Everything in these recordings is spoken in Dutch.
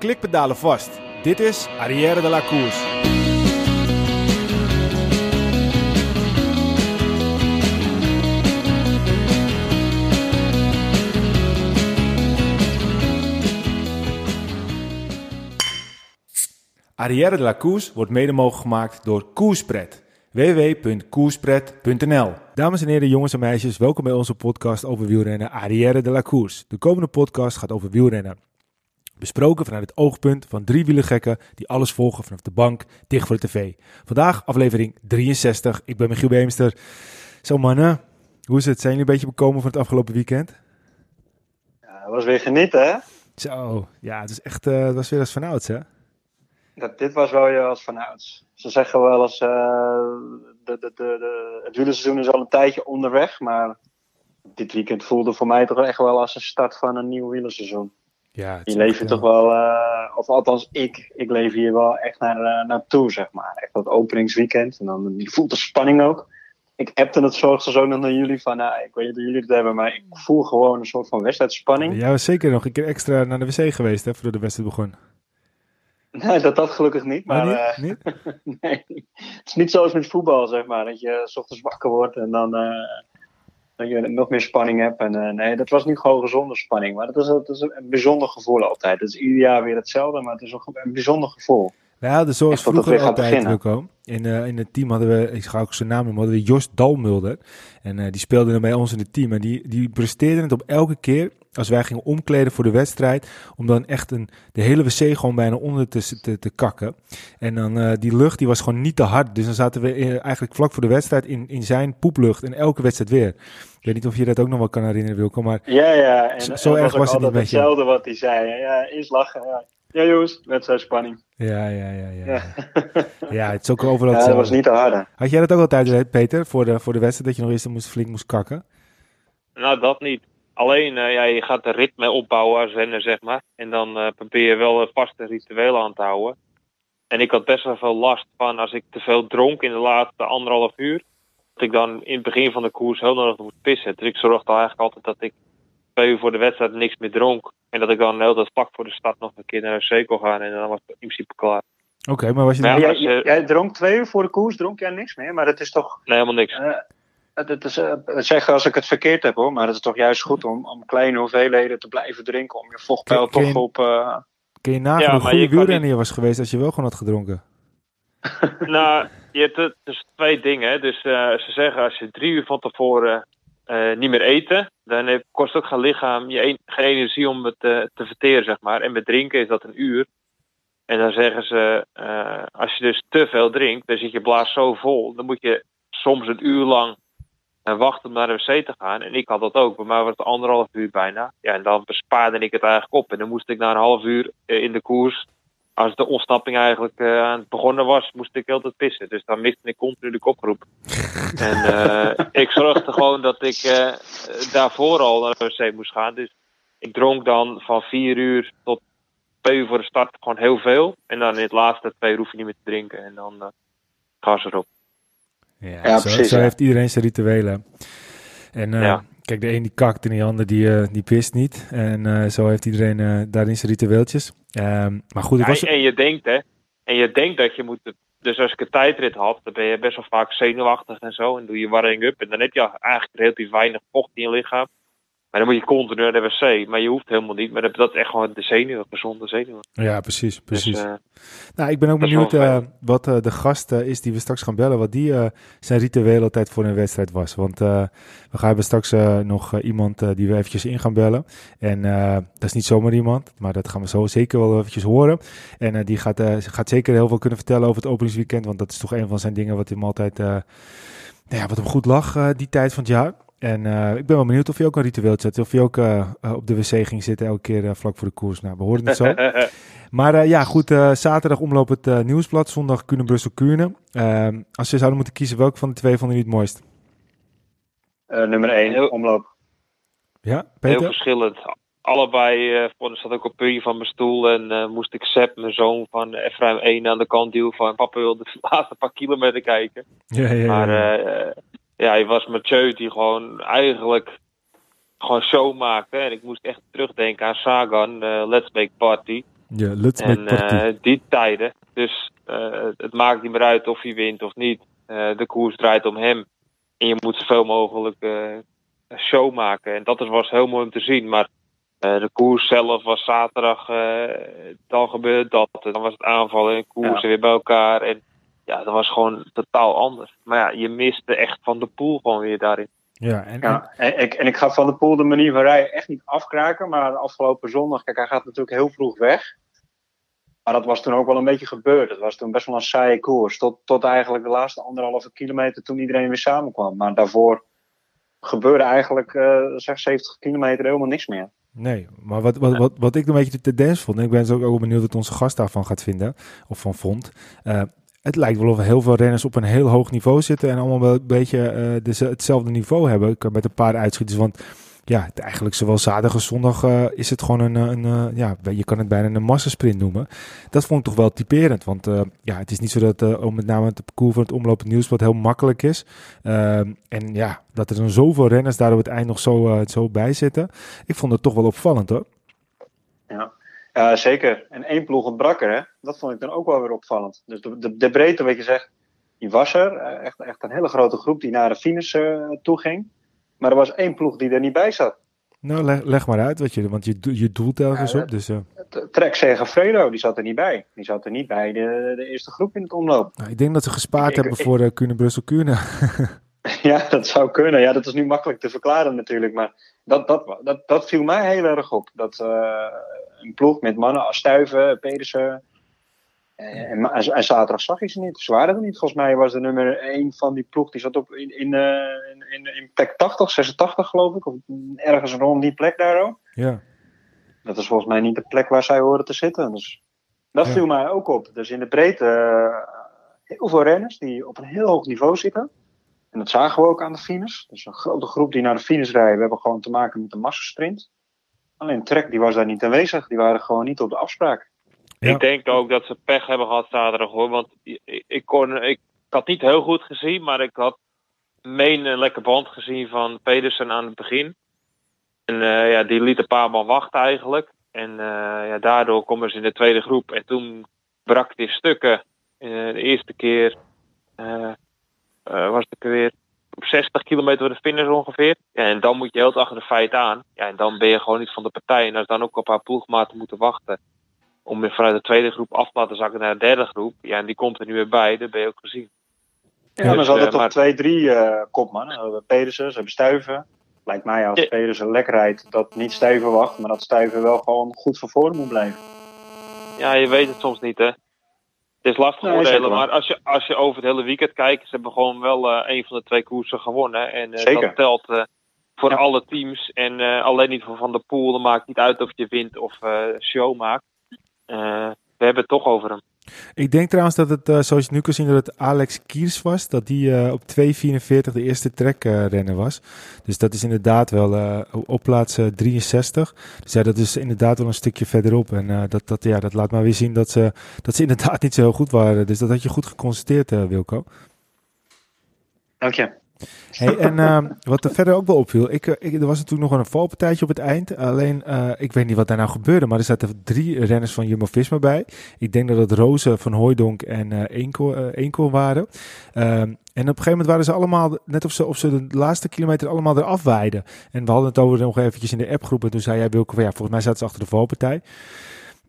klikpedalen vast. Dit is Arrière de la Course. Arrière de la Course wordt mede mogelijk gemaakt door Koerspret www.koerspret.nl Dames en heren, jongens en meisjes, welkom bij onze podcast over wielrennen Arrière de la Course. De komende podcast gaat over wielrennen. Besproken vanuit het oogpunt van drie wielergekken die alles volgen vanaf de bank, dicht voor de tv. Vandaag aflevering 63. Ik ben Michiel Beemster. Zo mannen, hoe is het? Zijn jullie een beetje bekomen van het afgelopen weekend? Ja, het was weer genieten hè? Zo, ja, het, is echt, uh, het was weer als vanouds hè? Dat, dit was wel weer als vanouds. Ze zeggen wel eens, uh, de, de, de, het wielerseizoen is al een tijdje onderweg, maar dit weekend voelde voor mij toch echt wel als een start van een nieuw wielerseizoen. Ja, die leven toch wel, uh, of althans ik, ik leef hier wel echt naar, uh, naartoe, zeg maar. Echt dat openingsweekend. En dan je voelt de spanning ook. Ik appte het zorgde zo nog naar jullie van, nou, ik weet niet hoe jullie het hebben, maar ik voel gewoon een soort van wedstrijdspanning. Ja, zeker nog een keer extra naar de wc geweest, hè, voordat de wedstrijd begon. Nee, dat dat gelukkig niet. Maar, maar niet? Uh, nee. Het is niet zoals met voetbal, zeg maar. Dat je s ochtends wakker wordt en dan dat je nog meer spanning hebt. En, uh, nee, dat was niet gewoon gezonde spanning. Maar dat is, dat is een bijzonder gevoel altijd. Het is ieder jaar weer hetzelfde, maar het is een bijzonder gevoel. We hadden zoals vroeger altijd, Wilco. In, uh, in het team hadden we, ik ga ook zijn naam noemen, hadden we Jos Dalmulder. En uh, die speelde bij ons in het team. En die, die presteerde het op elke keer als wij gingen omkleden voor de wedstrijd, om dan echt een, de hele wc gewoon bijna onder te, te, te kakken. En dan uh, die lucht, die was gewoon niet te hard. Dus dan zaten we in, eigenlijk vlak voor de wedstrijd in, in zijn poeplucht en elke wedstrijd weer. Ik weet niet of je dat ook nog wel kan herinneren, Wilco, maar ja, ja. En, zo, erg was het niet met je. hetzelfde wat hij zei. Ja, eerst lachen. Ja, ja jongens, wedstrijdspanning. Ja, ja, ja, ja. Ja, ja het is ook overal ja, dat was niet te harde. Had jij dat ook altijd, Peter, voor de, voor de wedstrijd, dat je nog eerst moest, flink moest kakken? Nou, dat niet. Alleen, uh, ja, je gaat de ritme opbouwen als renner, zeg maar. En dan uh, probeer je wel een vaste ritueel aan te houden. En ik had best wel veel last van als ik te veel dronk in de laatste anderhalf uur. Dat ik dan in het begin van de koers heel nodig moest pissen. Dus ik zorgde eigenlijk altijd dat ik twee uur voor de wedstrijd niks meer dronk. En dat ik dan heel dat vlak voor de start nog een keer naar de wc kon gaan. En dan was het in principe klaar. Oké, okay, maar was je... Maar ja, jij, jij, dronk twee uur voor de koers, dronk jij niks meer? Maar dat is toch... Nee, helemaal niks. Uh, het is, uh, zeggen als ik het verkeerd heb hoor, maar het is toch juist goed om, om kleine hoeveelheden te blijven drinken. Om je vochtpeil toch je, op. Uh... Kun je nagaan ja, hoe goede wielrenner je was geweest als je wel gewoon had gedronken? nou, je hebt het, dus twee dingen. Dus uh, ze zeggen als je drie uur van tevoren niet meer eten, dan heeft, kost ook geen lichaam je een, geen energie om het te verteren, zeg maar. En met drinken is dat een uur. En dan zeggen ze, als je dus te veel drinkt, dan zit je blaas zo vol, dan moet je soms een uur lang en wachten om naar de wc te gaan. En ik had dat ook. Bij mij was het anderhalf uur bijna. Ja, en dan bespaarde ik het eigenlijk op. En dan moest ik na een half uur eh, in de koers, als de ontsnapping eigenlijk uh, aan het begonnen was, moest ik altijd pissen. Dus dan miste ik continu de kopgroep. en uh, ik zorgde gewoon dat ik uh, daarvoor al naar de wc moest gaan. Dus ik dronk dan van vier uur tot twee uur voor de start gewoon heel veel. En dan in het laatste twee uur hoef je niet meer te drinken. En dan uh, gas erop. Ja, ja zo, precies. Zo heeft iedereen zijn rituelen. En uh, kijk, de een die kakt en die ander die, uh, die pist niet. En uh, zo heeft iedereen daarin zijn ritueeltjes. Um, maar goed, ik was... En je denkt, hè. En je denkt dat je moet... Dus als ik een tijdrit had, dan ben je best wel vaak zenuwachtig en zo. En doe je warming-up. En dan heb je eigenlijk relatief weinig vocht in je lichaam. Maar dan moet je continu naar de wc. Maar je hoeft helemaal niet. Maar dat is echt gewoon de zenuwen, gezonde zenuwen. Ja, precies. precies. Dus, uh, nou, ik ben ook benieuwd uh, wat uh, de gast is die we straks gaan bellen. Wat die zijn ritueel altijd voor een wedstrijd was. Want we gaan hebben straks nog iemand die we eventjes in gaan bellen. En dat is niet zomaar iemand. Maar dat gaan we zo zeker wel eventjes horen. En die gaat, gaat zeker heel veel kunnen vertellen over het openingsweekend. Want dat is toch een van zijn dingen wat hem altijd... ja, wat hem goed lag die tijd van het jaar. En uh, ik ben wel benieuwd of je ook een ritueel zet. Of je ook uh, op de wc ging zitten elke keer uh, vlak voor de koers. Nou, we horen het zo. maar ja, goed. zaterdag omloop het nieuwsblad. Zondag Kunen Brussel Kunen. Ehm, als je zou moeten kiezen, welke van de twee vond je het mooist? nummer 1, omloop. Ja, Peter? Heel verschillend. Allebei uh, zat ook op puntje van mijn stoel. En moest ik Sepp, mijn zoon van Efraim 1, aan de kant duwen. Van papa wilde de laatste paar kilometer kijken. Ja, ja, ja. Maar ja, hij was Mathieu die gewoon eigenlijk gewoon show maakte. En ik moest echt terugdenken aan Sagan, uh, Let's Make Party. Ja, let's en uh, die tijden. Dus het maakt niet meer uit of hij wint of niet. de koers draait om hem. En je moet zoveel mogelijk show maken. En dat was heel mooi om te zien. Maar de koers zelf was zaterdag, dan gebeurde dat. Dan was het aanvallen en koersen weer bij elkaar. En ja, dat was gewoon totaal anders. Maar ja, je miste echt van de pool gewoon weer daarin. Ja, en, ja, en, ik, en ik ga van de pool de manier van rijden echt niet afkraken. Maar de afgelopen zondag, kijk, hij gaat natuurlijk heel vroeg weg. Maar dat was toen ook wel een beetje gebeurd. Het was toen best wel een saaie koers. Tot, tot eigenlijk de laatste anderhalve kilometer toen iedereen weer samenkwam. Maar daarvoor gebeurde eigenlijk, uh, zeg 70 kilometer, helemaal niks meer. Nee, maar wat, wat, wat, wat ik een beetje de tendens vond, en ik ben zo ook benieuwd wat onze gast daarvan gaat vinden, of van vond. Uh, het lijkt wel of heel veel renners op een heel hoog niveau zitten en allemaal wel een beetje uh, hetzelfde niveau hebben. Met een paar uitschieters. Want ja, eigenlijk zowel zaterdag als zondag uh, is het gewoon een, een uh, ja, je kan het bijna een massasprint noemen. Dat vond ik toch wel typerend. Want ja, het is niet zo dat om met name het parcours van het omlopend nieuws wat heel makkelijk is. Ehm, en ja, dat er dan zoveel renners daar op het eind nog zo, zo bij zitten. Ik vond het toch wel opvallend hoor. Ja. Ja, zeker. En één ploeg ontbrak er, hè? dat vond ik dan ook wel weer opvallend. Dus de, de, de breedte, wat je zegt, die was er. Eh, echt, echt een hele grote groep die naar de finish uh, toe ging. Maar er was één ploeg die er niet bij zat. Nou, leg, leg maar uit, wat je, want je, je doelt ergens op. Dus, uh... Trek Segafredo, die zat er niet bij. Die zat er niet bij de, de eerste groep in het omloop. Nou, ik denk dat ze gespaard hebben voor Kuhne Brussel Kuhne. ja, dat zou kunnen. Ja, dat is nu makkelijk te verklaren natuurlijk. Maar dat, dat, dat, dat viel mij heel erg op. Dat een ploeg met mannen als Stuiven, Pedersen. En, en, en, zaterdag zag je ze niet. Ze waren er niet. Volgens mij was de nummer 1 van die ploeg. Die zat op in, in, uh, in, in, plek 80, 86 geloof ik. Of ergens rond die plek daar ook. Ja. Dat is volgens mij niet de plek waar zij horen te zitten. Dus dat viel mij ook op. Dus in de breedte uh, heel veel renners die op een heel hoog niveau zitten. En dat zagen we ook aan de finish. Dus een grote groep die naar de finish rijden. We hebben gewoon te maken met een massasprint. Alleen Trek die was daar niet aanwezig. Die waren gewoon niet op de afspraak. Ik denk ook dat ze pech hebben gehad zaterdag hoor. Want ik, ik, kon, ik, had niet heel goed gezien, maar ik had meen een lekker band gezien van Pedersen aan het begin. En uh, ja, die liet een paar man wachten eigenlijk. En uh, ja, daardoor komen ze in de tweede groep. En toen brak die stukken. Uh, de eerste keer was het weer 60 kilometer voor de finish ongeveer. Ja, en dan moet je heel achter de feit aan. Ja, en dan ben je gewoon niet van de partij. En als dan ook op haar ploegmaten moeten wachten. Om weer vanuit de tweede groep af te laten zakken naar de derde groep. Ja, en die komt er nu weer bij. Dat ben je ook gezien. Ja, dus, maar ze hadden uh, toch twee, drie uh, kopmannen. Ze hebben Pedersen, ze hebben Stuiven. Lijkt mij als ja. Pedersen lekker rijdt dat niet Stuiven wacht. Maar dat Stuiven wel gewoon goed van voren moet blijven. Ja, je weet het soms niet hè. Het is lastig nee, oordelen, maar als je, als je over het hele weekend kijkt, ze hebben gewoon wel uh, een van de twee koersen gewonnen. En uh, dat telt uh, voor ja. alle teams. En alleen niet voor Van der Poel. Dat maakt niet uit of je wint of show maakt. we hebben het toch over hem. Ik denk trouwens dat het, uh, zoals je nu kan zien, dat het Alex Kiers was. Dat die uh, op 2.44 de eerste trekrenner uh, was. Dus dat is inderdaad wel op plaats 63. Dus ja, dat is inderdaad wel een stukje verderop. En dat, dat, ja, dat laat maar weer zien dat ze, dat ze inderdaad niet zo heel goed waren. Dus dat had je goed geconstateerd, Wilco. Dank je. Hey, en uh, wat er verder ook wel opviel, ik, ik, er was natuurlijk nog een valpartijtje op het eind. Alleen, uh, ik weet niet wat daar nou gebeurde, maar er zaten drie renners van Jumbo-Visma bij. Ik denk dat het Roze, Van Hooijdonk en uh, waren. en op een gegeven moment waren ze allemaal, net of ze, of ze de laatste kilometer allemaal eraf weiden. En we hadden het over nog eventjes in de appgroep. En toen zei jij, Wilco, ja, volgens mij zaten ze achter de valpartij.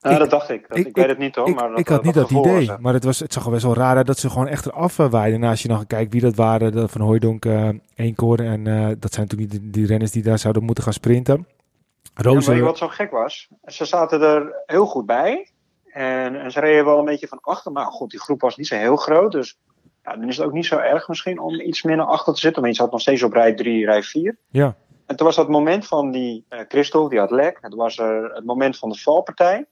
Ja, dat dacht ik. Dat, ik, ik, weet het niet hoor. maar ik had niet dat idee. Maar het, was, het zag er best wel raar uit dat ze gewoon echt eraf waaiden. En als je nog kijkt wie dat waren, de Van Hooijdonk, uh, Eenkoor. En uh, dat zijn natuurlijk niet die, renners die daar zouden moeten gaan sprinten. Roze... Ja, wat zo gek was, ze zaten er heel goed bij. En, en, ze reden wel een beetje van achter. Maar goed, die groep was niet zo heel groot. Dus ja, dan is het ook niet zo erg misschien om iets naar achter te zitten. Maar je zat nog steeds op rij 3, rij 4. Ja. En toen was dat moment van die uh, Christel, die had lek. Het was er het moment van de valpartij.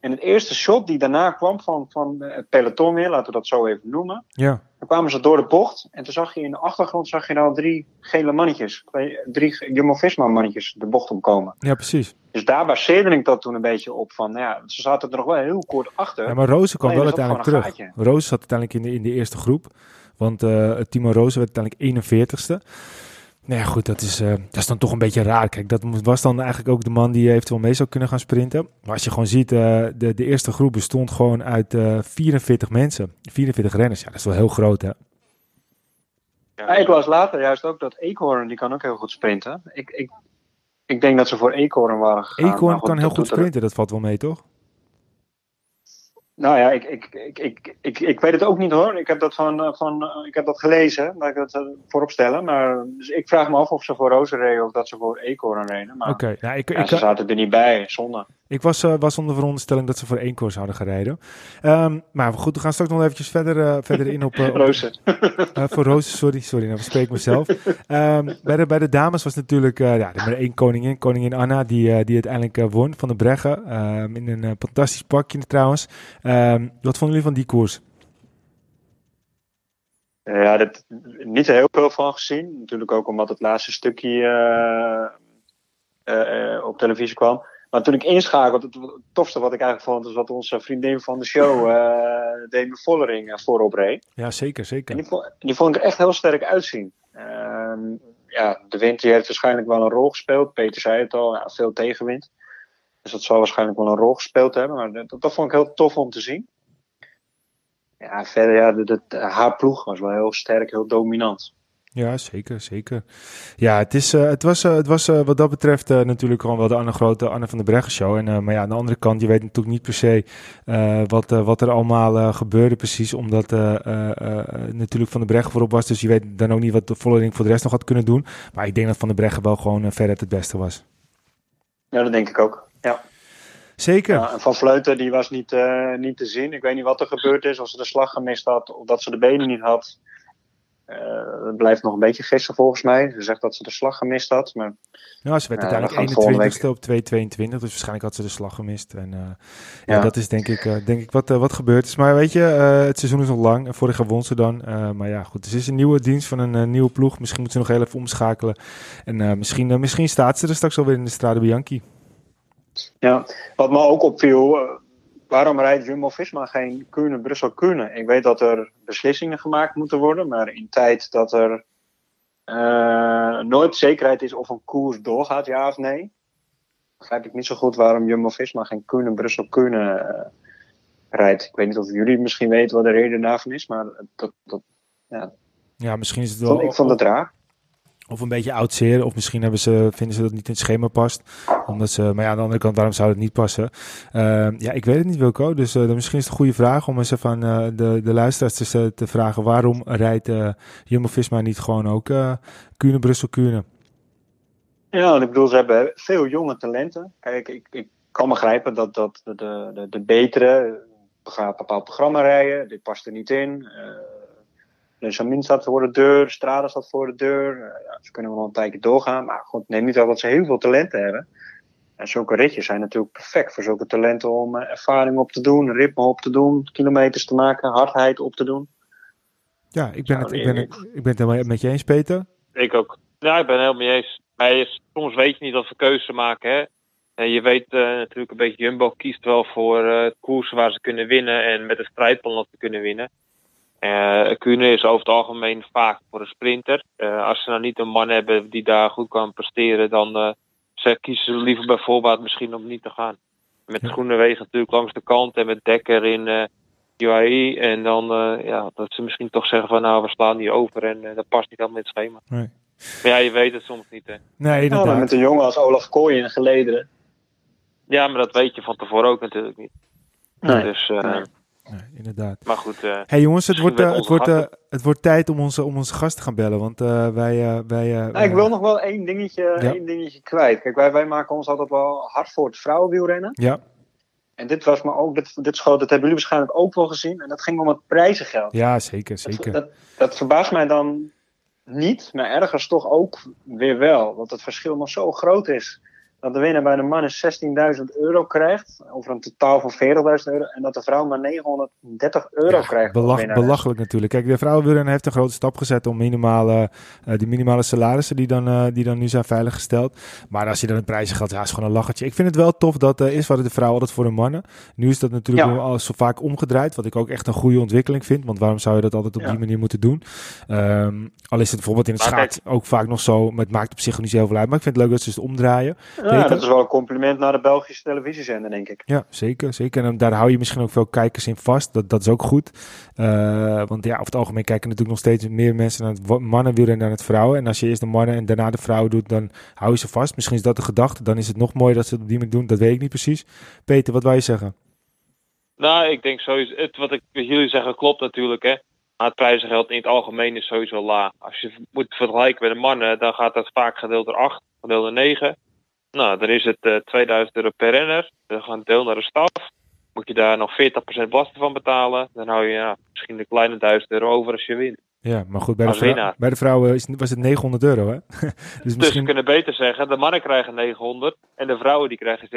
En het eerste shot die daarna kwam van, van het peloton weer, laten we dat zo even noemen. Ja. Dan kwamen ze door de bocht. En toen zag je in de achtergrond zag je nou drie gele mannetjes. Drie Jumbo-Visma mannetjes de bocht omkomen. Ja, precies. Dus daar baseerde ik dat toen een beetje op. Van, nou ja, ze zaten er nog wel heel kort achter. Ja, maar Roze kwam wel uiteindelijk terug. Roze zat uiteindelijk in de, in de eerste groep. Want uh, Timo Roze werd uiteindelijk 41ste. Nou ja, goed, dat is, uh, dat is dan toch een beetje raar. Kijk, dat was dan eigenlijk ook de man die eventueel mee zou kunnen gaan sprinten. Maar als je gewoon ziet, uh, de, de eerste groep bestond gewoon uit uh, 44 mensen. 44 renners, ja, dat is wel heel groot, hè? Ja, ik las later juist ook dat Eekhoorn, die kan ook heel goed sprinten. Ik, ik, ik denk dat ze voor Eekhoorn waren gegaan. Eekhoorn kan heel goed sprinten, dat valt wel mee, toch? Nou ja, ik, ik, ik, ik, ik, ik weet het ook niet hoor. Ik heb dat, van, eh, van, eh, ik heb dat gelezen, laat ik dat eh, voorop stellen. Maar dus ik vraag me af of ze voor Rozen reden of dat ze voor Eekhoorn reden. Maar okay, nou, ik, ja, ik, ze zaten er niet bij, zonde. Ik was, uh, was onder veronderstelling dat ze voor één koers zouden gaan rijden. Um, maar goed, we gaan straks nog eventjes verder, uh, verder in op... Uh, Rozen. voor Rozen, sorry, sorry, nou spreek mezelf. Um, bij, de, bij de dames was natuurlijk ja, de nummer één koningin, koningin Anna, die, die uiteindelijk won van de Breggen. Um, in een fantastisch pakje trouwens. Wat vonden jullie van die koers? Ja, dat, niet heel veel van gezien. Natuurlijk ook omdat het laatste stukje op televisie kwam. Maar toen ik inschakelde, het tofste wat ik eigenlijk vond, was wat onze vriendin van de show, uh, Demi Vollering, voorop reed. Ja, zeker, zeker. Die, vond, die vond ik er echt heel sterk uitzien. Uh, ja, de wind die heeft waarschijnlijk wel een rol gespeeld. Peter zei het al, ja, veel tegenwind. Dus dat zal waarschijnlijk wel een rol gespeeld hebben. Maar dat, dat vond ik heel tof om te zien. Ja, verder, ja, de, de, haar ploeg was wel heel sterk, heel dominant. Ja, zeker, zeker. Ja, het, is, uh, het was, uh, het was uh, wat dat betreft natuurlijk gewoon wel de Anne Grote, Anne van der Breggen show. En, maar ja, aan de andere kant, je weet natuurlijk niet per se wat, wat er allemaal gebeurde precies. Omdat natuurlijk Van der Breggen voorop was. Dus je weet dan ook niet wat de Vollering voor de rest nog had kunnen doen. Maar ik denk dat Van der Breggen wel gewoon verder het beste was. Ja, dat denk ik ook. Ja. Zeker. Ja, en van Vleuten, die was niet, niet te zien. Ik weet niet wat er gebeurd is. Of ze de slag gemist had, of dat ze de benen niet had. Uh, het blijft nog een beetje gissen volgens mij. Ze zegt dat ze de slag gemist had. Maar, nou, ze werd uh, uiteindelijk 21ste op 2.22. Dus waarschijnlijk had ze de slag gemist. En uh, ja. ja. dat is denk ik, denk ik wat, wat gebeurd is. Maar weet je, het seizoen is nog lang. En vorig jaar won ze dan. maar ja, goed. Dus het is een nieuwe dienst van een nieuwe ploeg. Misschien moet ze nog heel even omschakelen. En misschien, misschien staat ze er straks alweer in de Strade Bianchi. Ja, wat me ook opviel waarom rijdt Jumbo-Visma geen Kuurne-Brussel-Kuurne? Ik weet dat er beslissingen gemaakt moeten worden, maar in tijd dat er uh, nooit zekerheid is of een koers doorgaat, ja of nee, begrijp ik niet zo goed waarom Jumbo-Visma geen Kuurne-Brussel-Kuurne uh, rijdt. Ik weet niet of jullie misschien weten wat de reden daarvan is, maar dat, dat ja. ja, misschien is het wel... Ik vond het raar. Of een beetje oud zeer. Of misschien hebben ze, vinden ze dat niet in het schema past. Omdat ze, maar ja, aan de andere kant, waarom zou het niet passen? Uh, ja, ik weet het niet, Wilco. Dus uh, misschien is het een goede vraag om eens even uh, de, de luisteraars te, te vragen. Waarom rijdt Jumbo-Visma niet gewoon ook Kuurne, Brussel, Kuurne? Ja, ik bedoel, ze hebben veel jonge talenten. Kijk, ik, ik kan begrijpen dat, dat de, de, de betere gaat een bepaald programma rijden. Dit past er niet in. Benjamin staat voor de deur, Strada staat voor de deur. Ja, ze kunnen wel een tijdje doorgaan. Maar goed, neem niet al dat ze heel veel talenten hebben. En zulke ritjes zijn natuurlijk perfect voor zulke talenten om uh, ervaring op te doen, ritme op te doen, kilometers te maken, hardheid op te doen. Ja, ik ben, het, ik ben, het, ik ben het helemaal met je eens, Peter. Ik ook. Ja, ik ben het helemaal mee eens. Maar soms weet je niet wat voor keuze maken. Hè? En je weet uh, natuurlijk een beetje, Jumbo kiest wel voor uh, koersen waar ze kunnen winnen en met een strijdplan dat ze kunnen winnen. Uh, Kuhne is over het algemeen vaak voor een sprinter. Uh, als ze nou niet een man hebben die daar goed kan presteren, dan uh, ze kiezen ze liever bijvoorbeeld misschien om niet te gaan. Met ja. Groenewegen natuurlijk langs de kant en met Dekker in uh, UAE. En dan ja, dat ze misschien toch zeggen van nou we slaan die over en dat past niet helemaal in het schema. Nee. Maar ja, je weet het soms niet hè. Nee, inderdaad. Met een jongen als Olaf Kooi in gelederen. Ja, maar dat weet je van tevoren ook natuurlijk niet. Nee. Dus nee. Nee, inderdaad. Maar goed. Uh, hey jongens, het wordt, uh, het, wordt, uh, het wordt tijd om onze, om onze gast te gaan bellen. Want wij. wij nou, ik wil nog wel één dingetje, ja. één dingetje kwijt. Kijk, wij, wij maken ons altijd wel hard voor het vrouwenwielrennen. Ja. En dit was maar ook, dit, dit schoot, dat hebben jullie waarschijnlijk ook wel gezien. En dat ging om het prijzengeld. Ja, zeker, zeker. Dat, dat, dat verbaast mij dan niet, maar ergens toch ook weer wel. Want het verschil nog zo groot is dat de winnaar bij de mannen 16.000 euro krijgt, over een totaal van 40.000 euro, en dat de vrouw maar 930 euro krijgt. Belach, belachelijk natuurlijk. Kijk, de vrouwenwielrenner heeft een grote stap gezet om minimale, uh, die minimale salarissen die dan, uh, die dan nu zijn veiliggesteld. Maar als je dan een prijzen gaat, ja, is gewoon een lachertje. Ik vind het wel tof dat uh, is wat de vrouw altijd voor de mannen. Nu is dat natuurlijk ja. al zo vaak omgedraaid, wat ik ook echt een goede ontwikkeling vind. Want waarom zou je dat altijd op ja. die manier moeten doen? Um, al is het bijvoorbeeld in het schaats ook vaak nog zo, maar het maakt op zich niet zo heel veel uit. Maar ik vind het leuk dat ze het omdraaien. Ja, dat is wel een compliment naar de Belgische televisiezender, denk ik. Ja, zeker. zeker. En daar hou je misschien ook veel kijkers in vast. Dat, dat is ook goed. Uh, want ja, over het algemeen kijken natuurlijk nog steeds meer mensen naar het mannenwielrennen dan het vrouwen. En als je eerst de mannen en daarna de vrouwen doet, dan hou je ze vast. Misschien is dat de gedachte. Dan is het nog mooier dat ze het op die manier doen. Dat weet ik niet precies. Peter, wat wil je zeggen? Nou, ik denk sowieso, het, wat ik jullie zeggen klopt natuurlijk. Hè. Maar het prijzengeld in het algemeen is sowieso laag. Als je moet vergelijken met de mannen, dan gaat dat vaak gedeeld door 8, gedeeld door 9. Nou, dan is het uh, 2000 euro per renner. Dan gaat deel naar de staf. Moet je daar nog 40% belasting van betalen. Dan hou je ja, misschien een kleine 1000 euro over als je wint. Ja, maar goed, bij, de, bij de vrouwen is, was het 900 euro, hè? dus, dus misschien... we kunnen beter zeggen, de mannen krijgen 900 en de vrouwen die krijgen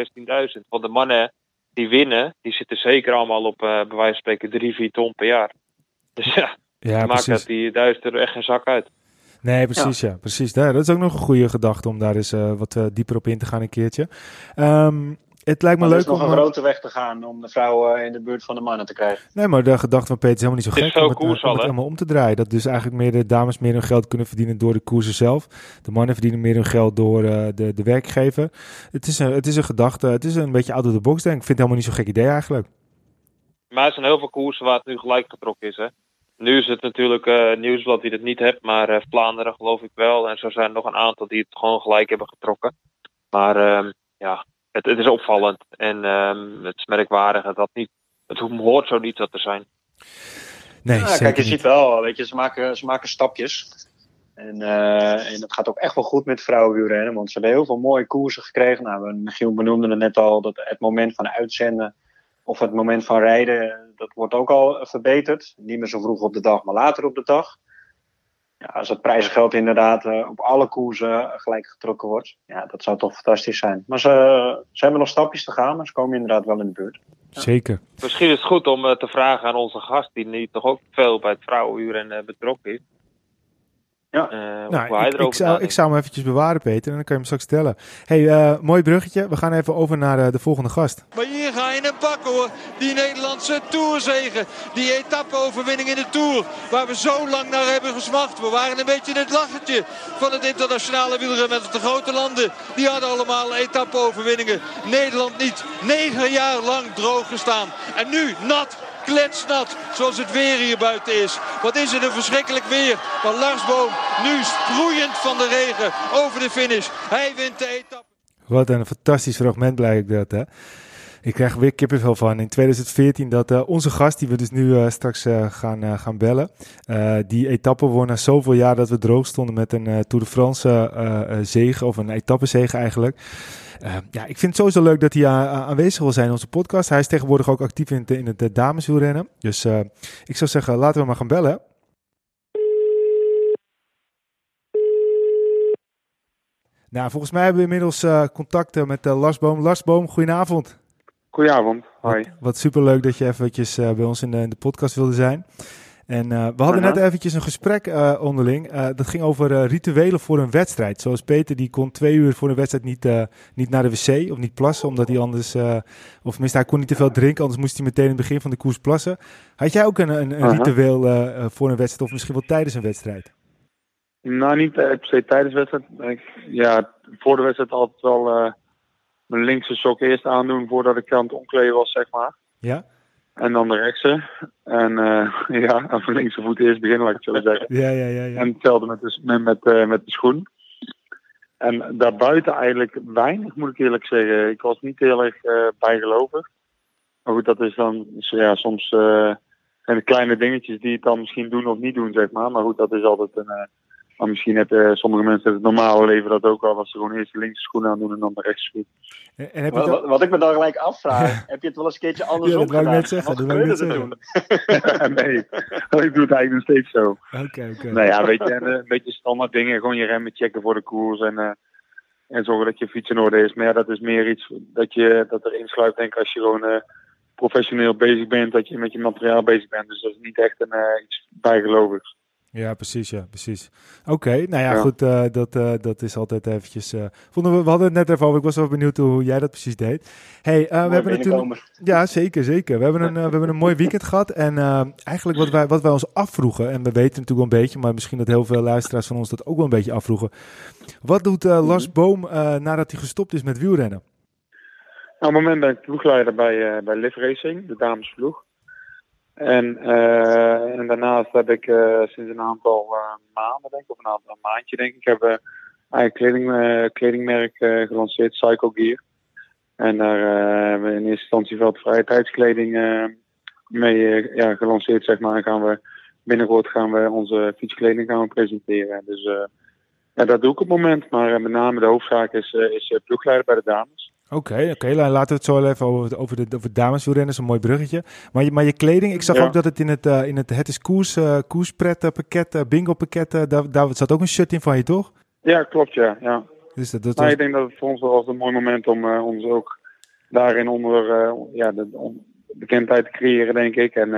16.000. Want de mannen die winnen, die zitten zeker allemaal op, uh, bij wijze van spreken, 3, 4 ton per jaar. Dus ja, ja maakt dat die 1000 euro echt geen zak uit. Nee, precies, ja. ja precies. Ja, dat is ook nog een goede gedachte om daar eens uh, wat uh, dieper op in te gaan een keertje. Um, het lijkt me maar leuk om... Er is nog een grote weg te gaan om de vrouwen in de buurt van de mannen te krijgen. Nee, maar de gedachte van Peter is helemaal niet zo gek om het, koers om het helemaal om te draaien. Dat dus eigenlijk meer de dames meer hun geld kunnen verdienen door de koersen zelf. De mannen verdienen meer hun geld door uh, de, de werkgever. Het is, een, het is een gedachte, het is een beetje out of the box denk ik. Ik vind het helemaal niet zo'n gek idee eigenlijk. Maar er zijn heel veel koersen waar het nu gelijk getrokken is hè. Nu is het natuurlijk uh, Nieuwsblad die het niet hebt, maar uh, Vlaanderen geloof ik wel. En zo zijn er nog een aantal die het gewoon gelijk hebben getrokken. Maar uh, ja, het, het, is opvallend en ehm, het is merkwaardig dat dat niet, het hoort zo niet zo te zijn. Nee, ja, kijk, je ziet wel, weet je, ze maken, ze maken stapjes. En, uh, en dat gaat ook echt wel goed met vrouwenwielrennen, want ze hebben heel veel mooie koersen gekregen. Nou, Michiel benoemde het net al, dat het moment van uitzenden of het moment van rijden, dat wordt ook al verbeterd. Niet meer zo vroeg op de dag, maar later op de dag. Ja, als het prijzengeld inderdaad uh, op alle koersen gelijk getrokken wordt, ja, dat zou toch fantastisch zijn. Maar ze, ze hebben nog stapjes te gaan, maar ze komen inderdaad wel in de buurt. Ja. Zeker. Misschien is het goed om uh, te vragen aan onze gast, die niet toch ook veel bij het vrouwenuur en uh, betrokken is. Ja. Uh, nou, ik, ik, zou, ik zou hem eventjes bewaren, Peter, en dan kan je hem straks stellen. hey, uh, mooi bruggetje. We gaan even over naar uh, de volgende gast. Maar hier ga je een bak hoor. Die Nederlandse Tourzegen. Die etappe-overwinning in de Tour. Waar we zo lang naar hebben gesmacht. We waren een beetje het lachertje van het internationale wielrennen met de grote landen. Die hadden allemaal etappe-overwinningen. Nederland niet. Negen jaar lang droog gestaan. En nu nat kletsnat zoals het weer hier buiten is. Wat is het een verschrikkelijk weer. Maar Lars Boom nu sproeiend van de regen over de finish. Hij wint de etappe. Wat een fantastisch fragment blijkt dat hè. Ik krijg weer kippenvel van. In 2014 dat uh, onze gast, die we dus nu uh, straks uh, gaan, gaan bellen, die etappe won na zoveel jaar dat we droog stonden met een Tour de France zege, of een etappezege eigenlijk. Uh, ja, ik vind het sowieso leuk dat hij aanwezig wil zijn in onze podcast. Hij is tegenwoordig ook actief in het, in het dameswielrennen. Dus uh, ik zou zeggen, laten we maar gaan bellen. Nou, volgens mij hebben we inmiddels uh, contacten met Lars Boom. Lars Boom, goedenavond. Goedenavond, hoi. Wat, wat superleuk dat je eventjes bij ons in de, in de podcast wilde zijn. En uh, we hadden net eventjes een gesprek uh, onderling. Uh, dat ging over rituelen voor een wedstrijd. Zoals Peter, die kon twee uur voor een wedstrijd niet, niet naar de wc of niet plassen. Omdat hij anders, of tenminste hij kon niet te veel drinken. Anders moest hij meteen in het begin van de koers plassen. Had jij ook een, een, een ritueel voor een wedstrijd of misschien wel tijdens een wedstrijd? Nou, niet per se tijdens de wedstrijd. Ja, voor de wedstrijd altijd wel mijn linkse sok eerst aandoen voordat ik aan het omkleden was, zeg maar. Ja? En dan de rechtse. En uh, ja, aan de linkse voet eerst beginnen, laat ik het zo zeggen. Ja, ja, ja. ja. En hetzelfde met de, met, met, uh, met de schoen. En daarbuiten eigenlijk weinig, moet ik eerlijk zeggen. Ik was niet heel erg uh, bijgelovig. Maar goed, dat is dan ja, soms zijn de kleine dingetjes die het dan misschien doen of niet doen, zeg maar. Maar goed, dat is altijd een maar misschien hebben sommige mensen het normale leven dat ook al, als ze gewoon eerst de linkse schoen aan doen en dan de rechtse schoen. En heb je wat, wat, ik me dan gelijk afvraag, heb je het wel eens een keertje andersom ja, dat gedaan? Net zeggen, wat dat net doen? nee, ik doe het eigenlijk nog steeds zo. Oké, okay, oké. Okay. Nou ja, weet je, een, een beetje standaard dingen, gewoon je remmen checken voor de koers en uh, en zorgen dat je fiets in orde is. Maar ja, dat is meer iets dat, je, dat er insluit, denk ik, als je gewoon professioneel bezig bent, dat je met je materiaal bezig bent. Dus dat is niet echt een, iets bijgelovigs. Ja, precies, ja, precies. Oké, nou ja, goed, uh, dat, uh, dat is altijd eventjes... Uh, vonden we, we hadden het net even over, ik was wel benieuwd hoe jij dat precies deed. hey, we hebben natuurlijk... Ja, zeker, zeker. We hebben een, we hebben een mooi weekend gehad en eigenlijk wat wij, wat wij ons afvroegen, en we weten natuurlijk wel een beetje, maar misschien dat heel veel luisteraars van ons dat ook wel een beetje afvroegen. Wat doet Lars mhm. Boom nadat hij gestopt is met wielrennen? Nou, op het moment ben ik ploegleider bij, bij Live Racing, de damesploeg. En, uh, en daarnaast heb ik uh, sinds een aantal uh, maanden, denk ik, of een aantal maandje, denk ik, heb ik eigen kleding, kledingmerk gelanceerd, Psycho Gear. En daar hebben we in eerste instantie veel vrije tijdskleding mee ja, gelanceerd, zeg maar. En gaan we binnenkort gaan we onze fietskleding gaan we presenteren. Dus ja, dat doe ik op het moment. Maar met name de hoofdzaak is, is ploegleider bij de dames. Oké, oké. laten we het zo even over, over de, over dameswielrennen, een mooi bruggetje. Maar je, maar je kleding, ik zag ook dat het in het, uh, in het Het is Koers, uh, koerspret pakket, bingo pakket, daar, daar zat ook een shirt in van je, toch? Ja, klopt, ja. ja. Dus dat, dat maar ik denk dat het voor ons wel een mooi moment om ons ook daarin onder ja, de, bekendheid te creëren, denk ik. En,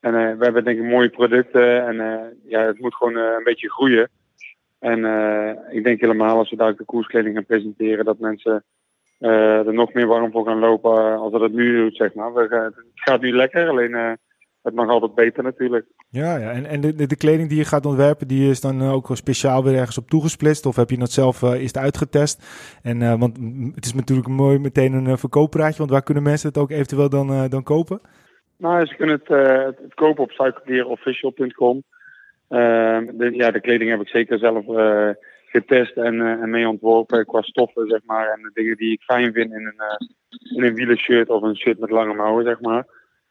en we hebben denk ik mooie producten en ja, het moet gewoon een beetje groeien. En ik denk helemaal als we daar de koerskleding gaan presenteren, dat mensen er nog meer warm voor gaan lopen als dat het nu doet, zeg maar. We, het gaat nu lekker, alleen uh, het mag altijd beter natuurlijk. Ja, ja. en, en de, de, kleding die je gaat ontwerpen, die is dan ook speciaal weer ergens op toegesplitst? Of heb je dat zelf uh, eerst uitgetest? En, want het is natuurlijk mooi meteen een verkooppraatje, want waar kunnen mensen het ook eventueel dan, dan kopen? Nou, ze kunnen het, het kopen op cyclegearofficial.com. de, ja, de kleding heb ik zeker zelf getest en, uh, en mee ontworpen qua stoffen, zeg maar. En de dingen die ik fijn vind in een, uh, in een wielershirt of een shirt met lange mouwen, zeg maar.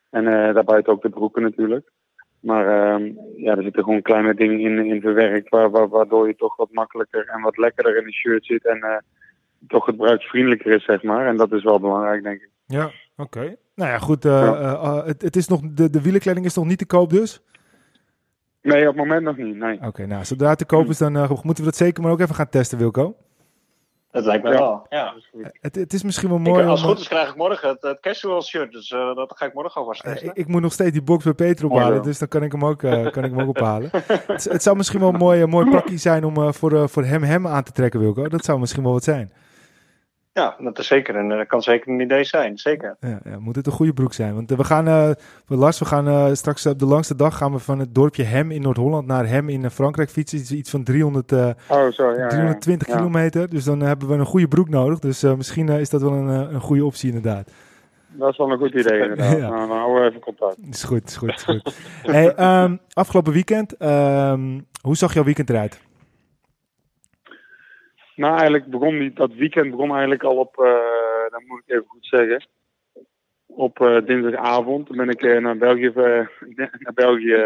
En uh, daarbuiten ook de broeken natuurlijk. Maar ehm, ja, er zitten gewoon kleine dingen in, in verwerkt, waar, waar, waardoor je toch wat makkelijker en wat lekkerder in een shirt zit. En toch gebruiksvriendelijker is, zeg maar. En dat is wel belangrijk, denk ik. Ja, oké. Nou ja, goed. Ja. het, het is nog, de, de wielenkleding is nog niet te koop dus? Nee, op het moment nog niet. Nee. Oké, nou, zodra het te koop is, dan uh, moeten we dat zeker maar ook even gaan testen, Wilco. Dat lijkt me wel, ja. Het, het, is misschien wel mooi. als het goed is, krijg ik morgen het, het casual shirt. Dus uh, dat ga ik morgen alvast testen. Uh, ik, moet nog steeds die box bij Peter ophalen. Dus dan kan ik hem ook, uh, kan ik hem ook ophalen. het, het, zou misschien wel een mooi, mooi pakje zijn om voor, voor hem hem aan te trekken, Wilco. Dat zou misschien wel wat zijn. Ja, dat is zeker en dat kan zeker een idee zijn, zeker. Ja, ja, moet het een goede broek zijn. Want eh, we gaan, uh, Lars, we gaan uh, straks op de langste dag gaan we van het dorpje Hem in Noord-Holland naar Hem in Frankrijk fietsen. Iets van 300, uh, oh, sorry, ja, 320 ja. kilometer. Dus dan hebben we een goede broek nodig. Dus misschien is dat wel een, een goede optie inderdaad. Dat is wel een goed idee inderdaad. ja. Nou, dan houden we even contact. Is goed, is goed, is goed. hey, um, afgelopen weekend, um, hoe zag jouw weekend eruit? Nou, eigenlijk begon die, dat weekend begon eigenlijk al op, uh, dat moet ik even goed zeggen, op uh, dinsdagavond. Ben ik uh, naar België, naar België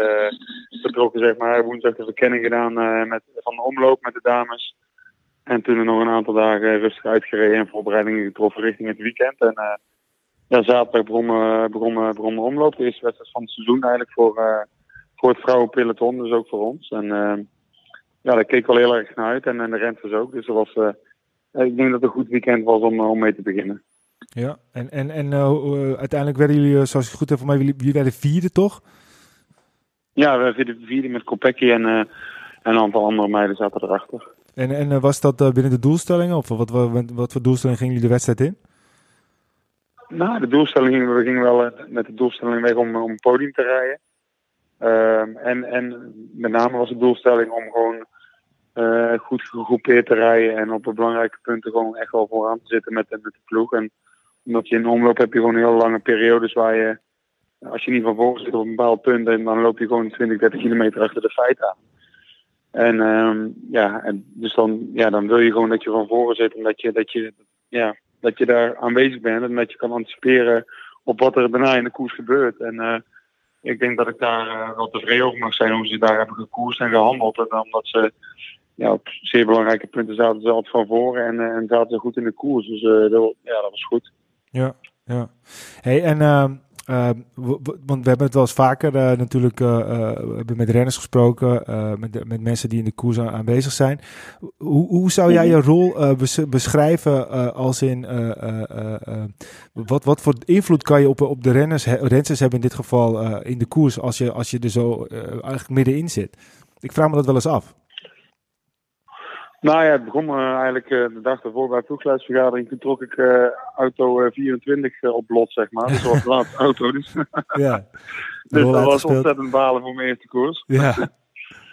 vertrokken, zeg maar. Woensdag de verkenning gedaan met, van de omloop met de dames. En toen er nog een aantal dagen rustig uitgereden en voorbereidingen getroffen richting het weekend. En zaterdag begon, begon, begon de omloop. De eerste wedstrijd van het seizoen eigenlijk voor, voor het vrouwenpeloton, dus ook voor ons. En ja, daar keek wel heel erg naar uit. En, en de renters ook. Dus dat was, uh, ik denk dat het een goed weekend was om, om mee te beginnen. Ja, en, en, en uh, uiteindelijk werden jullie, zoals ik goed heb voor mij, jullie, jullie werden vierde, toch? Ja, we werden vierde met Kopecky en, en een aantal andere meiden zaten erachter. En, en was dat binnen de doelstellingen? Of wat, wat, wat voor doelstelling gingen jullie de wedstrijd in? Nou, de doelstelling, we gingen wel met de doelstelling weg om, om podium te rijden. Ehm, en, en met name was de doelstelling om gewoon uh, goed gegroepeerd te rijden en op de belangrijke punten gewoon echt wel vooraan te zitten met, met de ploeg. En omdat je in de omloop heb je gewoon heel lange periodes waar je, als je niet van voren zit op een bepaald punt, dan loop je gewoon 20, 30 kilometer achter de feiten aan. En um, ja, en dus dan, ja, dan wil je gewoon dat je van voren zit en dat je, dat je, ja, dat je daar aanwezig bent en dat je kan anticiperen op wat er daarna in de koers gebeurt. En uh, ik denk dat ik daar uh, wel tevreden over mag zijn hoe ze daar hebben gekoerst en gehandeld. En omdat ze ja, op zeer belangrijke punten zaten ze altijd van voren en, uh, en zaten ze goed in de koers. Dus uh, dat, ja, dat was goed. Ja, ja. Hey, en Ehm, want we hebben het wel eens vaker uh, natuurlijk uh, met renners gesproken, met, met mensen die in de koers aanwezig zijn. Hoe, hoe zou jij je rol beschrijven als in wat, wat voor invloed kan je op, op de renners, renners hebben in dit geval in de koers als je, als je er zo eigenlijk middenin zit? Ik vraag me dat wel eens af. Nou ja, het begon uh, eigenlijk uh, de dag ervoor bij de ploegleidsvergadering. Toen trok ik uh, auto 24 op lot, zeg maar. Dat was de laatste auto. Dus, ja. dus dat was ontzettend balen voor mijn eerste koers. Ja.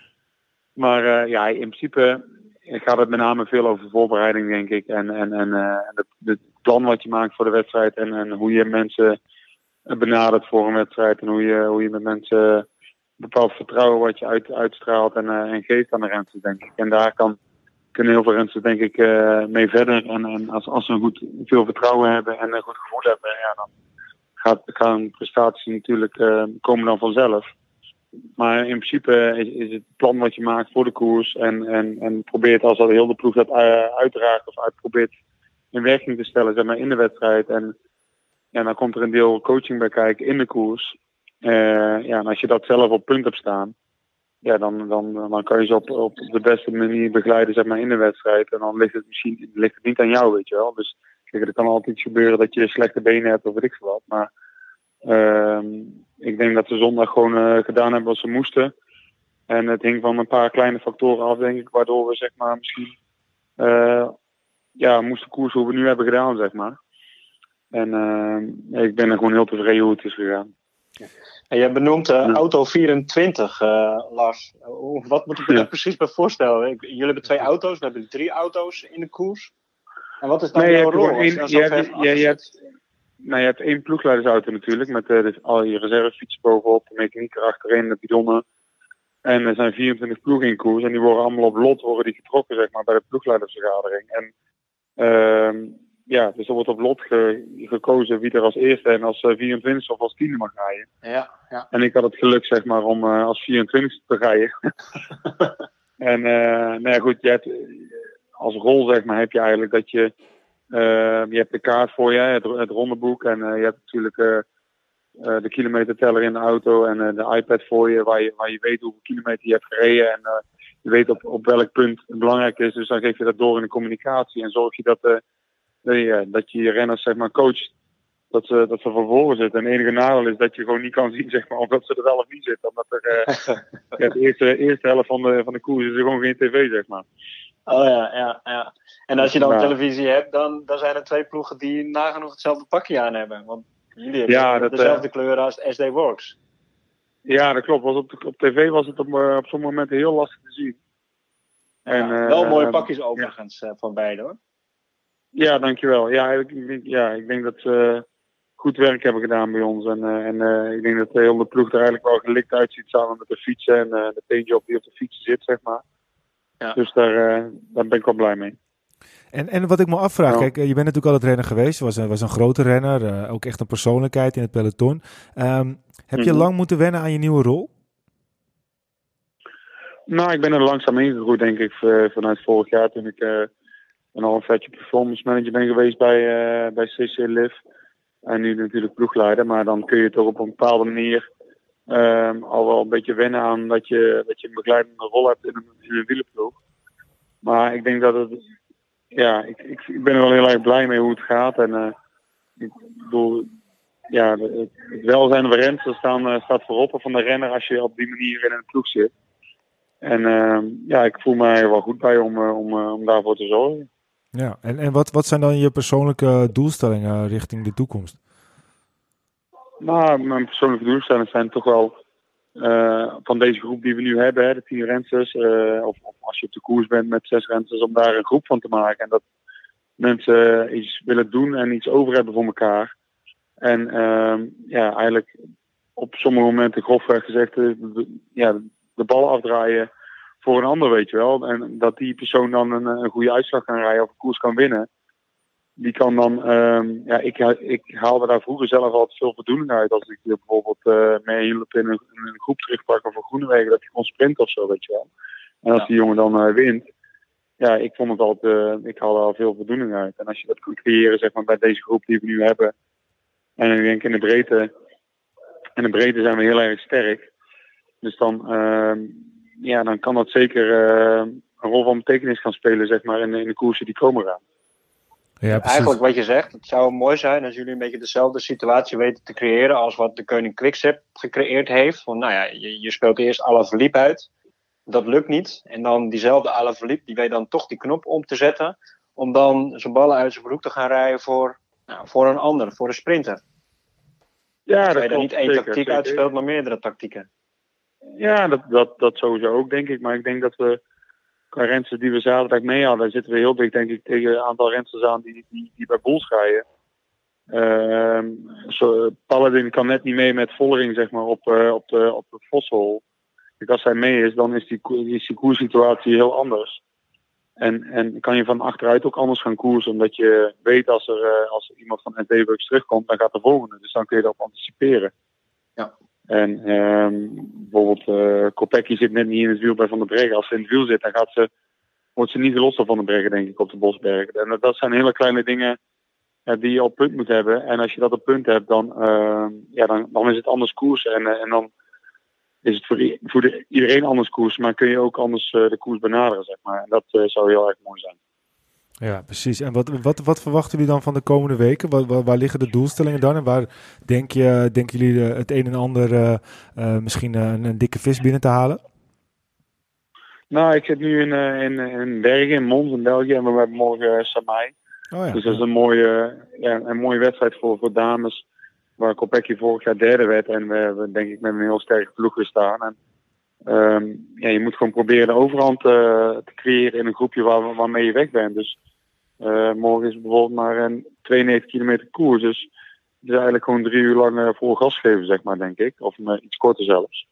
maar ja, in principe gaat het met name veel over voorbereiding, denk ik. En, en, en het, het, plan wat je maakt voor de wedstrijd. En, en hoe je mensen benadert voor een wedstrijd. En hoe je, hoe je met mensen bepaald vertrouwen wat je uit, uitstraalt en, en geeft aan de renners, denk ik. En daar kan kunnen heel veel mensen denk ik uh, mee verder. En, en, als, als ze goed, veel vertrouwen hebben en een goed gevoel hebben, ja, dan gaat, gaan prestaties natuurlijk uh, komen dan vanzelf. Maar in principe is, is, het plan wat je maakt voor de koers en, en, en probeert als dat heel de ploeg dat uh, uitdraagt of uitprobeert in werking te stellen zeg maar, in de wedstrijd. En dan komt er een deel coaching bij kijken in de koers. ja, en als je dat zelf op punt hebt staan, ja, dan, dan, dan kan je ze op, op de beste manier begeleiden zeg maar, in de wedstrijd. En dan ligt het misschien ligt het niet aan jou, weet je wel. Dus kijk, er kan altijd gebeuren dat je slechte benen hebt of weet ik wat. Maar uh, ik denk dat ze zondag gewoon uh, gedaan hebben wat ze moesten. En het hing van een paar kleine factoren af, denk ik, waardoor we zeg maar misschien uh, ja, moesten koersen hoe we nu hebben gedaan, zeg maar. En uh, ik ben er gewoon heel tevreden hoe het is gegaan. En je benoemt uh, Auto 24, uh, Lars. Wat moet ik me daar precies bij voorstellen? Ik, jullie hebben twee auto's, we hebben drie auto's in de koers. En wat is dan nee, jouw rol? Je, hebt, je, je, hebt, nou, je hebt één ploegleidersauto natuurlijk, met uh, dus al je reservefietsen bovenop, de mechaniek erachterin, de bidonnen. En er zijn 24 ploegen in koers en die worden allemaal op lot worden die getrokken zeg maar, bij de ploegleidersvergadering. En uh, ja, dus er wordt op lot gekozen wie er als eerste en als 24 eh, of als tiende mag rijden. Ja, ja. En ik had het geluk, zeg maar, om uh, als 24 te rijden. en uh, nou ja, goed, je hebt, als rol, zeg maar, heb je eigenlijk dat je, je hebt de kaart voor je, het, het rondeboek. En je hebt natuurlijk de kilometerteller in de auto en de iPad voor je, waar je, waar je weet hoeveel kilometer je hebt gereden. En je weet op, op welk punt het belangrijk is. Dus dan geef je dat door in de communicatie en zorg je dat nee, dat je je renners zeg maar coacht dat ze, dat ze van voren zitten. En het enige nadeel is dat je gewoon niet kan zien zeg maar, of dat ze er wel of niet zitten. Omdat er uh, ja, de eerste, eerste helft van de, van de koers is er gewoon geen tv, zeg maar. Oh ja, ja, ja. En als je dan televisie hebt, dan, dan zijn er twee ploegen die nagenoeg hetzelfde pakje aan hebben. Want jullie hebben ja, dat, dezelfde uh, kleuren als SD Works. Ja, dat klopt. Was op, op tv was het op, op sommige momenten heel lastig te zien. En, wel mooie pakjes overigens van beide hoor. Ja, dankjewel. Ja, ik, ja, ik denk dat ze goed werk hebben gedaan bij ons. En, uh, en uh, ik denk dat de hele ploeg er eigenlijk wel gelikt uitziet samen met de fietsen en uh, de paintjob die op de fietsen zit, zeg maar. Ja. Dus daar, daar ben ik wel blij mee. En, en wat ik me afvraag, kijk, je bent natuurlijk altijd renner geweest, was, was een grote renner, ook echt een persoonlijkheid in het peloton. Um, heb je mhm. lang moeten wennen aan je nieuwe rol? Nou, ik ben er langzaam ingegroeid, denk ik, vanuit vorig jaar toen ik een vetje performance manager ben geweest bij, uh, bij CC Liv. En nu natuurlijk ploegleider. Maar dan kun je toch op een bepaalde manier um, al wel een beetje wennen aan dat je, dat je een begeleidende rol hebt in een, in een wielenploeg. Maar ik denk dat het. Ja, ik, ik, ik ben er wel heel erg blij mee hoe het gaat. En uh, ik bedoel, ja, het, welzijn van renners staan, uh, staat voorop van de renner als je op die manier in een ploeg zit. En uh, ja, ik voel mij wel goed bij om, om, om daarvoor te zorgen. Ja, en, en wat, wat zijn dan je persoonlijke doelstellingen richting de toekomst? Nou, mijn persoonlijke doelstellingen zijn toch wel uh, van deze groep die we nu hebben, hè, de tien rensers, uh, of, als je op de koers bent met zes rensers, om daar een groep van te maken. En dat mensen iets willen doen en iets over hebben voor elkaar. En uh, ja, eigenlijk op sommige momenten grofweg gezegd, de, ja, de bal afdraaien voor een ander, weet je wel. En dat die persoon dan een, een goede uitslag kan rijden of een koers kan winnen. Die kan dan, um, ja, ik, ik haalde daar vroeger zelf altijd veel voldoening uit. Als ik bijvoorbeeld uh, mee hielp in een, in een groep terugpakken voor Groenewegen, dat hij kon sprinten of zo, weet je wel. En als die jongen dan uh, wint, ja, ik vond het altijd, uh, ik haalde al veel voldoening uit. En als je dat kunt creëren, zeg maar, bij deze groep die we nu hebben. En ik denk in de breedte, En de breedte zijn we heel erg sterk. Dus dan, ehm, ja, dan kan dat zeker een rol van betekenis gaan spelen, zeg maar, in, in de koersen die komen gaan. Ja, Eigenlijk wat je zegt, het zou mooi zijn als jullie een beetje dezelfde situatie weten te creëren als wat de Koning Quickstep gecreëerd heeft. Want nou ja, je, je speelt eerst Alaphilippe uit, dat lukt niet. En dan diezelfde Alaphilippe, die weet dan toch die knop om te zetten, om dan zijn ballen uit zijn broek te gaan rijden voor, nou, voor een ander, voor een sprinter. Ja, dat je dan niet één tactiek uitspeelt, maar meerdere tactieken. Ja, dat, dat, dat sowieso ook, denk ik. Maar ik denk dat we qua rensters die we zaterdag mee hadden, zitten we heel dicht, denk ik, tegen een aantal rensters aan die, die, die bij Boels rijden. Zo, Paladin kan net niet mee met Vollering, zeg maar, op, uh, op de, op de Vossel. Als hij mee is, dan is die, is die koerssituatie heel anders. En, en kan je van achteruit ook anders gaan koersen, omdat je weet als er, uh, als iemand van NT terugkomt, dan gaat de volgende. Dus dan kun je daarop anticiperen. Ja. En um, bijvoorbeeld uh, Kopecky zit net niet in het wiel bij Van der Breggen. Als ze in het wiel zit, dan gaat ze, wordt ze niet gelost van der Breggen, denk ik, op de Bosberg. En dat zijn hele kleine dingen uh, die je op punt moet hebben. En als je dat op punt hebt, dan, uh, ja, dan, dan is het anders koers. En, en dan is het voor, voor de, iedereen anders koers. Maar kun je ook anders de koers benaderen, zeg maar. En dat zou heel erg mooi zijn. Ja, precies. En wat, wat, wat verwachten jullie dan van de komende weken? Waar, waar, liggen de doelstellingen dan? En waar denk je, denken jullie het een en ander uh, uh, misschien een, een, dikke vis binnen te halen? Nou, ik zit nu in, in, in Bergen, in Mons in België. En we hebben morgen Samai. Oh, ja. Dus dat is een mooie, ja, een mooie wedstrijd voor, voor dames. Waar Kopecky vorig jaar derde werd. En we hebben denk ik met een heel sterke ploeg gestaan. En um, ja, je moet gewoon proberen de overhand uh, te creëren in een groepje waar, waarmee je weg bent. Dus uh, morgen is bijvoorbeeld maar een 92 kilometer koers. Dus het is eigenlijk gewoon drie uur lang uh, vol gas geven, zeg maar, denk ik. Of iets korter zelfs.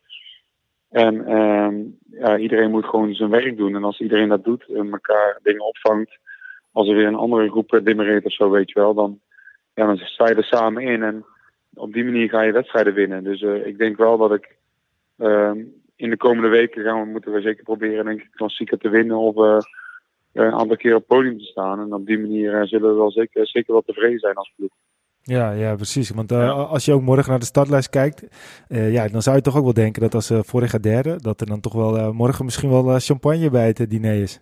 En um, ja, iedereen moet gewoon zijn werk doen. En als iedereen dat doet en elkaar dingen opvangt, als er weer een andere groep dimmereert of zo, weet je wel, dan, ja, dan sta je er samen in. En op die manier ga je wedstrijden winnen. Dus ik denk wel dat ik um, in de komende weken gaan we, moeten we zeker proberen, denk ik, klassieker te winnen of uh, een aantal keer op het podium te staan. En op die manier uh, zullen we wel zeker, zeker wel tevreden zijn als ploeg. Ja, ja, precies. Want uh, ja. als je ook morgen naar de startlijst kijkt, uh, ja, dan zou je toch ook wel denken dat als uh, vorig jaar derde, dat er dan toch wel morgen misschien wel champagne bij het diner is.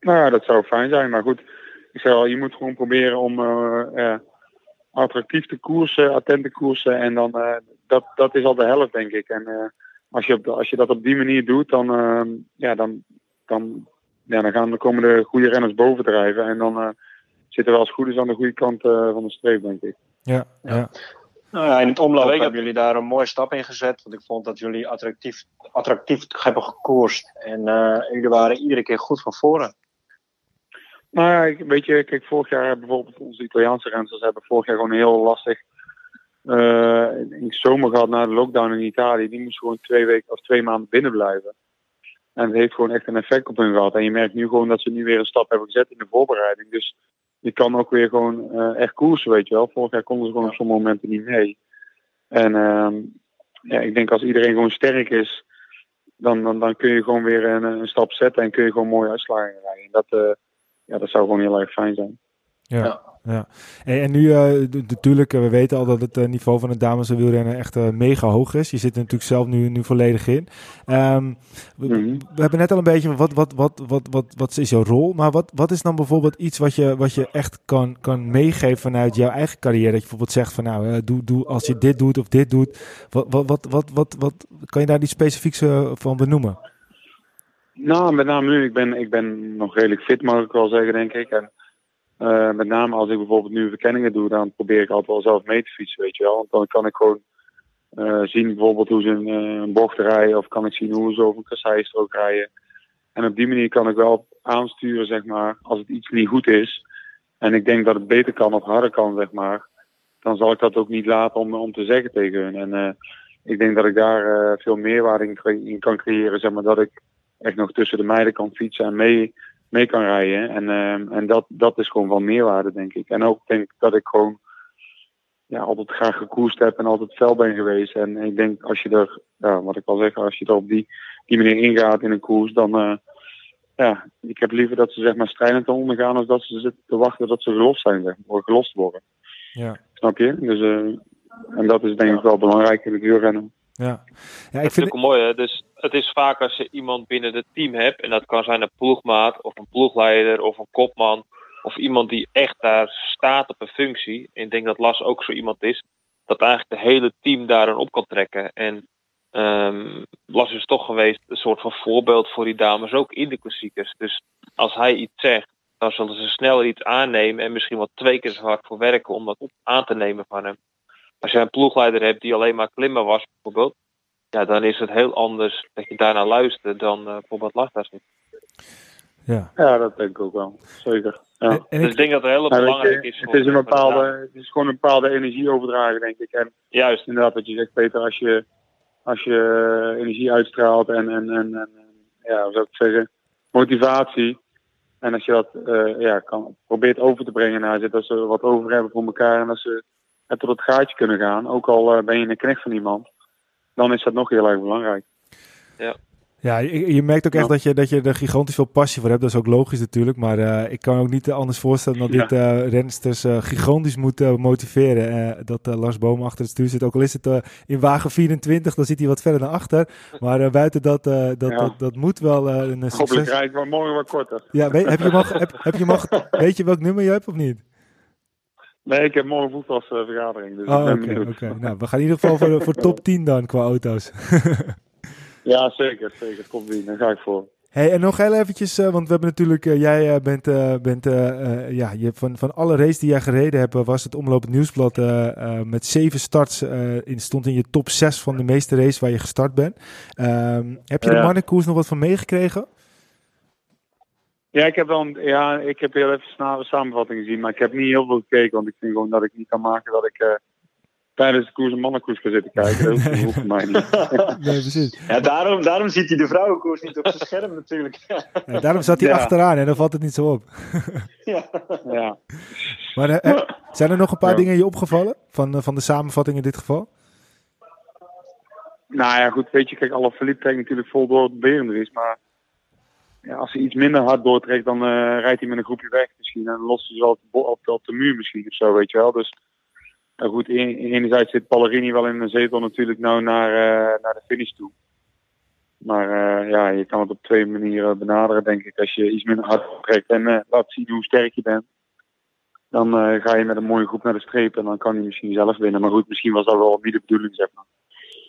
Nou ja, dat zou fijn zijn. Maar goed, ik zeg al, je moet gewoon proberen om attractief te koersen, attent te koersen. En dan, dat, dat is al de helft, denk ik. En als je, op de, als je dat op die manier doet, dan, uh, ja, dan, dan, ja, dan gaan de komende goede renners bovendrijven. En dan uh, zitten we als goed is aan de goede kant uh, van de streep, denk ik. Ja, ja. Nou ja, in het omloop hebben jullie daar een mooie stap in gezet. Want ik vond dat jullie attractief, attractief hebben gekoerst. En jullie waren iedere keer goed van voren. Nou ja, weet je, kijk, vorig jaar bijvoorbeeld onze Italiaanse renners hebben vorig jaar gewoon heel lastig uh, in de zomer gehad na de lockdown in Italië. Die moest gewoon twee weken of twee maanden binnen blijven. En het heeft gewoon echt een effect op hun gehad. En je merkt nu gewoon dat ze nu weer een stap hebben gezet in de voorbereiding. Dus je kan ook weer gewoon uh, echt koersen, weet je wel. Vorig jaar konden ze gewoon op sommige momenten niet mee. En uh, ja, ik denk als iedereen gewoon sterk is, dan, dan, dan kun je gewoon weer een, een stap zetten en kun je gewoon mooie uitslagen rijden. Dat, uh, ja, dat zou gewoon heel erg fijn zijn. Ja. ja. En, en nu, uh, natuurlijk, uh, we weten al dat het uh, niveau van het dames wielrennen echt mega hoog is. Je zit er natuurlijk zelf nu, nu volledig in. Um, we, mm-hmm. we, hebben net al een beetje, wat, wat, wat, wat, wat, wat is jouw rol? Maar wat, wat is dan bijvoorbeeld iets wat je, wat je echt kan, kan meegeven vanuit jouw eigen carrière? Dat je bijvoorbeeld zegt van nou, doe, doe, als je dit doet of dit doet. Wat, wat, wat, wat, wat, wat kan je daar iets specifieks van benoemen? Nou, met name nu, ik ben, ik ben nog redelijk fit, mag ik wel zeggen, denk ik. En uh, met name als ik bijvoorbeeld nu verkenningen doe, dan probeer ik altijd wel zelf mee te fietsen, weet je wel. Want dan kan ik gewoon uh, zien bijvoorbeeld hoe ze een, uh, een, bocht rijden, of kan ik zien hoe ze over een kasseistrook rijden. En op die manier kan ik wel aansturen, zeg maar, als het iets niet goed is. En ik denk dat het beter kan of harder kan, zeg maar. Dan zal ik dat ook niet laten om, om te zeggen tegen hun. En ik denk dat ik daar veel meerwaarde in, in kan creëren, zeg maar. Dat ik echt nog tussen de meiden kan fietsen en mee mee kan rijden. En, uh, en dat, dat is gewoon van meerwaarde, denk ik. En ook denk ik dat ik gewoon ja, altijd graag gekoerst heb en altijd fel ben geweest. En ik denk als je er, ja, wat ik al zeg, als je er op die, die manier ingaat in een koers, dan uh, ja, ik heb liever dat ze zeg maar strijdend ondergaan als dat ze zitten te wachten dat ze gelost zijn, zeg maar, gelost worden. Ja. Snap je? Dus uh, En dat is denk ik wel belangrijk in het wielrennen. Ja, ja ik vind het mooi. Hè? Dus het is vaak als je iemand binnen het team hebt, en dat kan zijn een ploegmaat of een ploegleider of een kopman, of iemand die echt daar staat op een functie. En ik denk dat Las ook zo iemand is, dat eigenlijk het hele team daarin op kan trekken. En um, Las is toch geweest een soort van voorbeeld voor die dames, ook in de klassiekers. Dus als hij iets zegt, dan zullen ze sneller iets aannemen en misschien wel twee keer zo hard voor werken om dat op aan te nemen van hem. Als je een ploegleider hebt die alleen maar klimmen was, bijvoorbeeld, ja, dan is het heel anders dat je daarna luistert dan uh, bijvoorbeeld Lachtas. Ja. ja, dat denk ik ook wel. Zeker. Ja. dus ik denk dat het heel belangrijk is. Het is, een bepaalde, het is gewoon een bepaalde energie overdragen, denk ik. En Juist. Inderdaad, wat je zegt, Peter, als je, als je energie uitstraalt en, en, en, en ja, hoe zou ik zeggen, motivatie. En als je dat uh, ja, kan, probeert over te brengen naar ze, dat ze wat over hebben voor elkaar en dat ze en tot het gaatje kunnen gaan. Ook al uh, ben je een knecht van iemand, dan is dat nog heel erg belangrijk. Ja. Ja, je, je merkt ook echt dat, je, dat je er gigantisch veel passie voor hebt. Dat is ook logisch natuurlijk. Maar uh, ik kan ook niet anders voorstellen dat dit uh, rensters uh, gigantisch moet motiveren. dat Lars Boom achter het stuur zit. Ook al is het in wagen 24, dan zit hij wat verder naar achter. Maar buiten dat, dat, ja. dat, dat, moet wel een succes. Hopelijk rijdt maar morgen wat korter. Ja, weet, heb je mag, heb, heb je mag, weet je welk nummer je hebt of niet? Nee, ik heb morgen voetbalvergadering. Dus oh, oké. Okay, okay. Nou, we gaan in ieder geval voor, voor top 10 dan qua auto's. ja, zeker. Zeker. Top 10. Daar ga ik voor. Hey, en nog heel eventjes, uh, want we hebben natuurlijk, uh, jij uh, bent, bent ja, je, van, van alle races die jij gereden hebt, was het Omloop het Nieuwsblad met zeven starts, in, stond in je top 6 van de meeste races waar je gestart bent. Ehm, heb je de mannenkoers nog wat van meegekregen? Ja, ik heb wel een, ja, ik heb heel even snel samenvatting gezien, maar ik heb niet heel veel gekeken, want ik vind gewoon dat ik niet kan maken dat ik uh, tijdens de koers een mannenkoers ga zitten kijken. Dat nee. hoeft mij niet. nee, precies. Ja, daarom, daarom ziet hij de vrouwenkoers niet op zijn scherm natuurlijk. Ja, daarom zat hij ja. achteraan en dan valt het niet zo op. ja. ja. Maar uh, zijn er nog een paar ja. dingen je opgevallen van, van de samenvatting in dit geval? Nou ja, goed, weet je, kijk, alle trekt natuurlijk vol door het berender is, maar ja, als hij iets minder hard doortrekt, dan uh, rijdt hij met een groepje weg misschien. En lost hij ze op op, de muur misschien of zo, weet je wel. Dus uh, goed, enerzijds zit Ballerini wel in een zetel natuurlijk nou naar, uh, naar de finish toe. Maar ja, je kan het op twee manieren benaderen, denk ik. Als je iets minder hard trekt en laat zien hoe sterk je bent. Dan ga je met een mooie groep naar de streep en dan kan hij misschien zelf winnen. Maar goed, misschien was dat wel niet de bedoeling, zeg maar.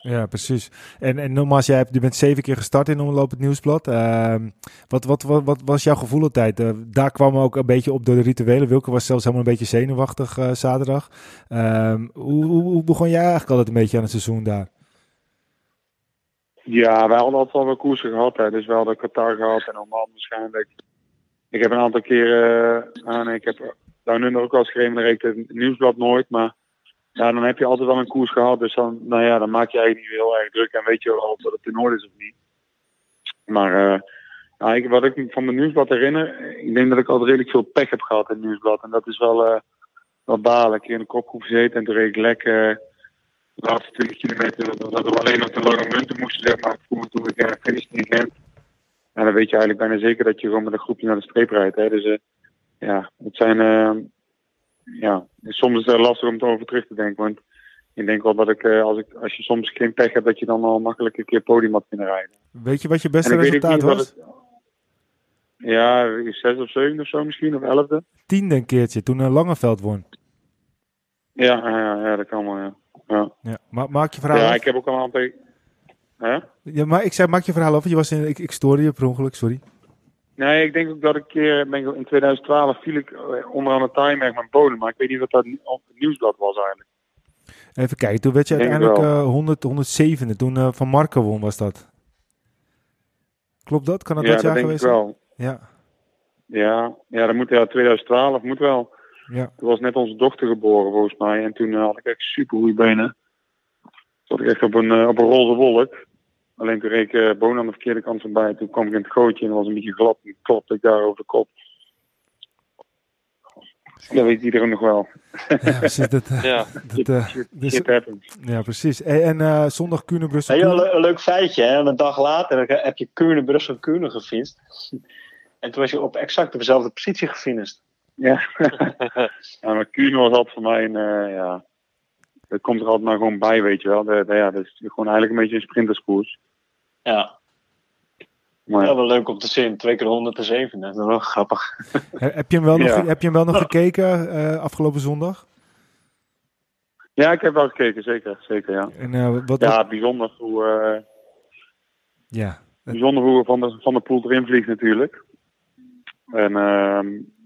Ja, precies. En, en nogmaals, jij hebt, je bent zeven keer gestart in Omloop het Nieuwsblad. Uh, wat, wat, wat, wat, was jouw gevoel op? Uh, daar kwam ook een beetje op door de rituelen. Wilke was zelfs helemaal een beetje zenuwachtig uh, zaterdag. Ehm, hoe, hoe, hoe, begon jij eigenlijk altijd een beetje aan het seizoen daar? Ja, wij hadden altijd wel wel koersen gehad. Hè. Dus we hadden Qatar gehad en Oman waarschijnlijk. Ik heb een aantal keren aan, ik heb daar ook wel geschreven, dan reed het nieuwsblad nooit, maar ja, dan heb je altijd wel een koers gehad. Dus dan, nou ja, dan maak je eigenlijk niet heel erg druk en weet je wel of het in orde is of niet. Maar uh, ja, ik, wat ik van mijn nieuwsblad herinner, ik denk dat ik altijd redelijk veel pech heb gehad in het nieuwsblad. En dat is wel, uh, wel balen. Ik in de kopgroep gezeten en toen reed ik lekker uh, de laatste 20 kilometer dat, we alleen nog de lange munten moesten, zeg maar, voor toen ik uh, finish in Gent. En dan weet je eigenlijk bijna zeker dat je gewoon met een groepje naar de streep rijdt. Hè. Dus ja, het zijn ja, soms is het lastig om erover terug te denken. Want ik denk wel dat ik, als, ik, als je soms geen pech hebt, dat je dan al makkelijk een keer podium had kunnen rijden. Weet je wat je beste resultaat was? Het, ja, zes of zeven of zo misschien, of elfde. Tiende een keertje, toen een Langeveld won. Ja, ja, ja, dat kan wel, ja. ja. ja maar maak je verhaal Ja, af? ik heb ook al een aantal... Hè? Ja, maar ik zei, maak je verhaal af. Je was in, ik, ik stoorde je per ongeluk, sorry. Nee, ik denk ook dat ik een keer, ben in 2012 viel ik onderaan de timer mijn bodem, maar ik weet niet wat dat op het nieuwsblad was eigenlijk. Even kijken, toen werd je uiteindelijk uh, 100, 107 toen uh, Van Marco won was dat. Klopt dat? Kan dat ja, dat jaar denk geweest ik wel. Ja. Ja, ja, dat moet ja, 2012 moet wel. Ja. Toen was net onze dochter geboren volgens mij en toen uh, had ik echt super goede benen. Toen zat ik echt op een, op een roze wolk. Alleen toen reed ik uh, Boon aan de verkeerde kant voorbij. Toen kwam ik in het gootje en was een beetje glad. En klopte ik daar over de kop. Dat weet iedereen nog wel. Ja, precies. Dat, uh, ja. dat, uh, shit, dus, shit ja, precies. En, en uh, zondag Kuurne Brussel. Hey, een, een leuk feitje. Hè? Een dag later heb je Kuurne Brussel Kuurne gefietst. En toen was je op exact dezelfde positie gefinished. Ja. ja, maar Kuurne was altijd voor mij een, ja, het komt er altijd maar gewoon bij, weet je wel. De, ja, dat is gewoon eigenlijk een beetje een sprinterskoers. Ja. Maar, ja, wel leuk om te zien. Twee keer 107, dat is wel grappig. heb, je hem wel nog, heb je hem wel nog gekeken uh, afgelopen zondag? Ja, ik heb wel gekeken, zeker. zeker ja. En, uh, wat, ja, bijzonder hoe, uh, ja. bijzonder hoe Van de, van de Poel erin vliegt natuurlijk. En uh,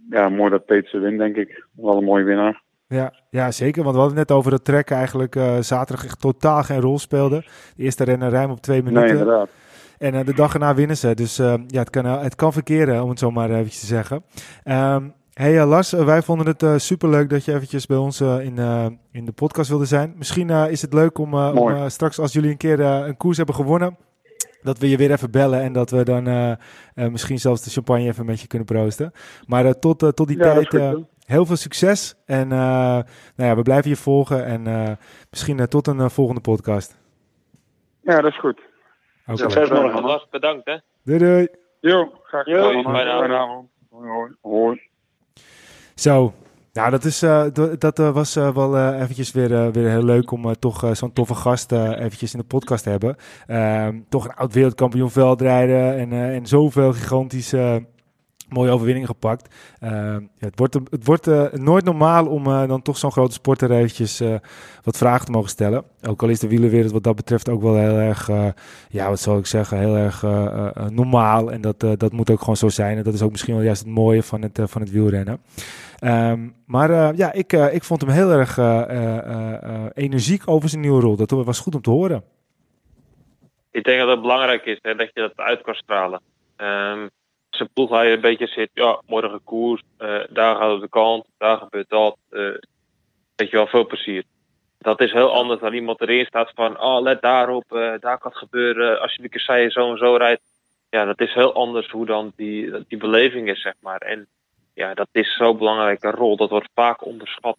ja, mooi dat Petersen wint, denk ik. Wel een mooie winnaar. Ja, ja, zeker. Want we hadden net over dat trek eigenlijk uh, zaterdag echt totaal geen rol speelde. De eerste rennen ruim op twee minuten. Nee, inderdaad. En uh, de dag erna winnen ze. Dus uh, ja, het kan, het kan verkeren, om het zo maar eventjes te zeggen. Um, hey Lars, wij vonden het superleuk dat je eventjes bij ons in, in de podcast wilde zijn. Misschien is het leuk om, om straks als jullie een keer een koers hebben gewonnen dat we je weer even bellen en dat we dan misschien zelfs de champagne even met je kunnen proosten. Maar tot, tot die ja, tijd heel veel succes. En nou ja, we blijven je volgen en misschien tot een volgende podcast. Ja, dat is goed. Okay. Succes morgen. Bedankt hè. Doei doei. Jo, graag gedaan. Goedenavond. Hoi. Hoi. Zo, nou, dat, is, uh, dat uh, was uh, wel eventjes weer, weer heel leuk om toch zo'n toffe gast eventjes in de podcast te hebben. Ehm, toch een oud wereldkampioen veldrijden en, en zoveel gigantische mooie overwinning gepakt. Uh, ja, het wordt, het wordt uh, nooit normaal om uh, dan toch zo'n grote sporter eventjes wat vragen te mogen stellen. Ook al is de wielerwereld wat dat betreft ook wel heel erg, ja, wat zal ik zeggen, heel erg normaal. En dat, dat moet ook gewoon zo zijn. En dat is ook misschien wel juist het mooie van het, van het wielrennen. Um, maar ja, ik, ik vond hem heel erg energiek over zijn nieuwe rol. Dat was goed om te horen. Ik denk dat het belangrijk is hè, dat je dat uit kan stralen. Um, zijn ploeg hij een beetje zit, ja, morgen koers, uh, daar gaat het de kant, daar gebeurt dat. Uh, weet je wel, veel plezier. Dat is heel anders dan iemand erin staat van, oh, let daarop, uh, daar kan het gebeuren. Als je de kasseien zo en zo rijdt. Ja, dat is heel anders hoe dan die, die beleving is, zeg maar. En ja, dat is zo'n belangrijke rol. Dat wordt vaak onderschat.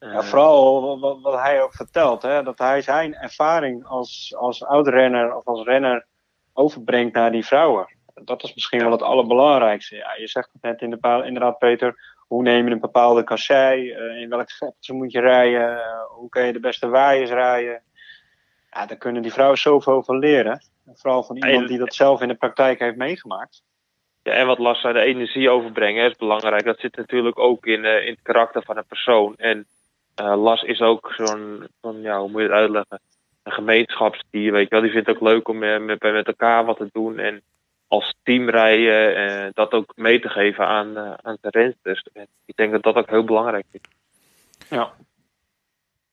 Vooral wat, wat, hij ook vertelt, hè, dat hij zijn ervaring als, als oud-renner of als renner overbrengt naar die vrouwen dat is misschien wel het allerbelangrijkste. Ja, je zegt het net in de, inderdaad, Peter. Hoe neem je een bepaalde kassei? Uh, in welk sector moet je rijden? Uh, hoe kun je de beste waaiers rijden? Ja, daar kunnen die vrouwen zoveel van leren. Vooral van iemand die dat zelf in de praktijk heeft meegemaakt. Ja, en wat Las zei, de energie overbrengen is belangrijk. Dat zit natuurlijk ook in, uh, in het karakter van een persoon. En Las is ook zo'n, ja, hoe moet je het uitleggen? Een gemeenschapsdier, weet je wel. Die vindt het ook leuk om met, met, met elkaar wat te doen. En als team rijden en eh, dat ook mee te geven aan, uh, aan de rensters. Ik denk dat dat ook heel belangrijk is. Ja.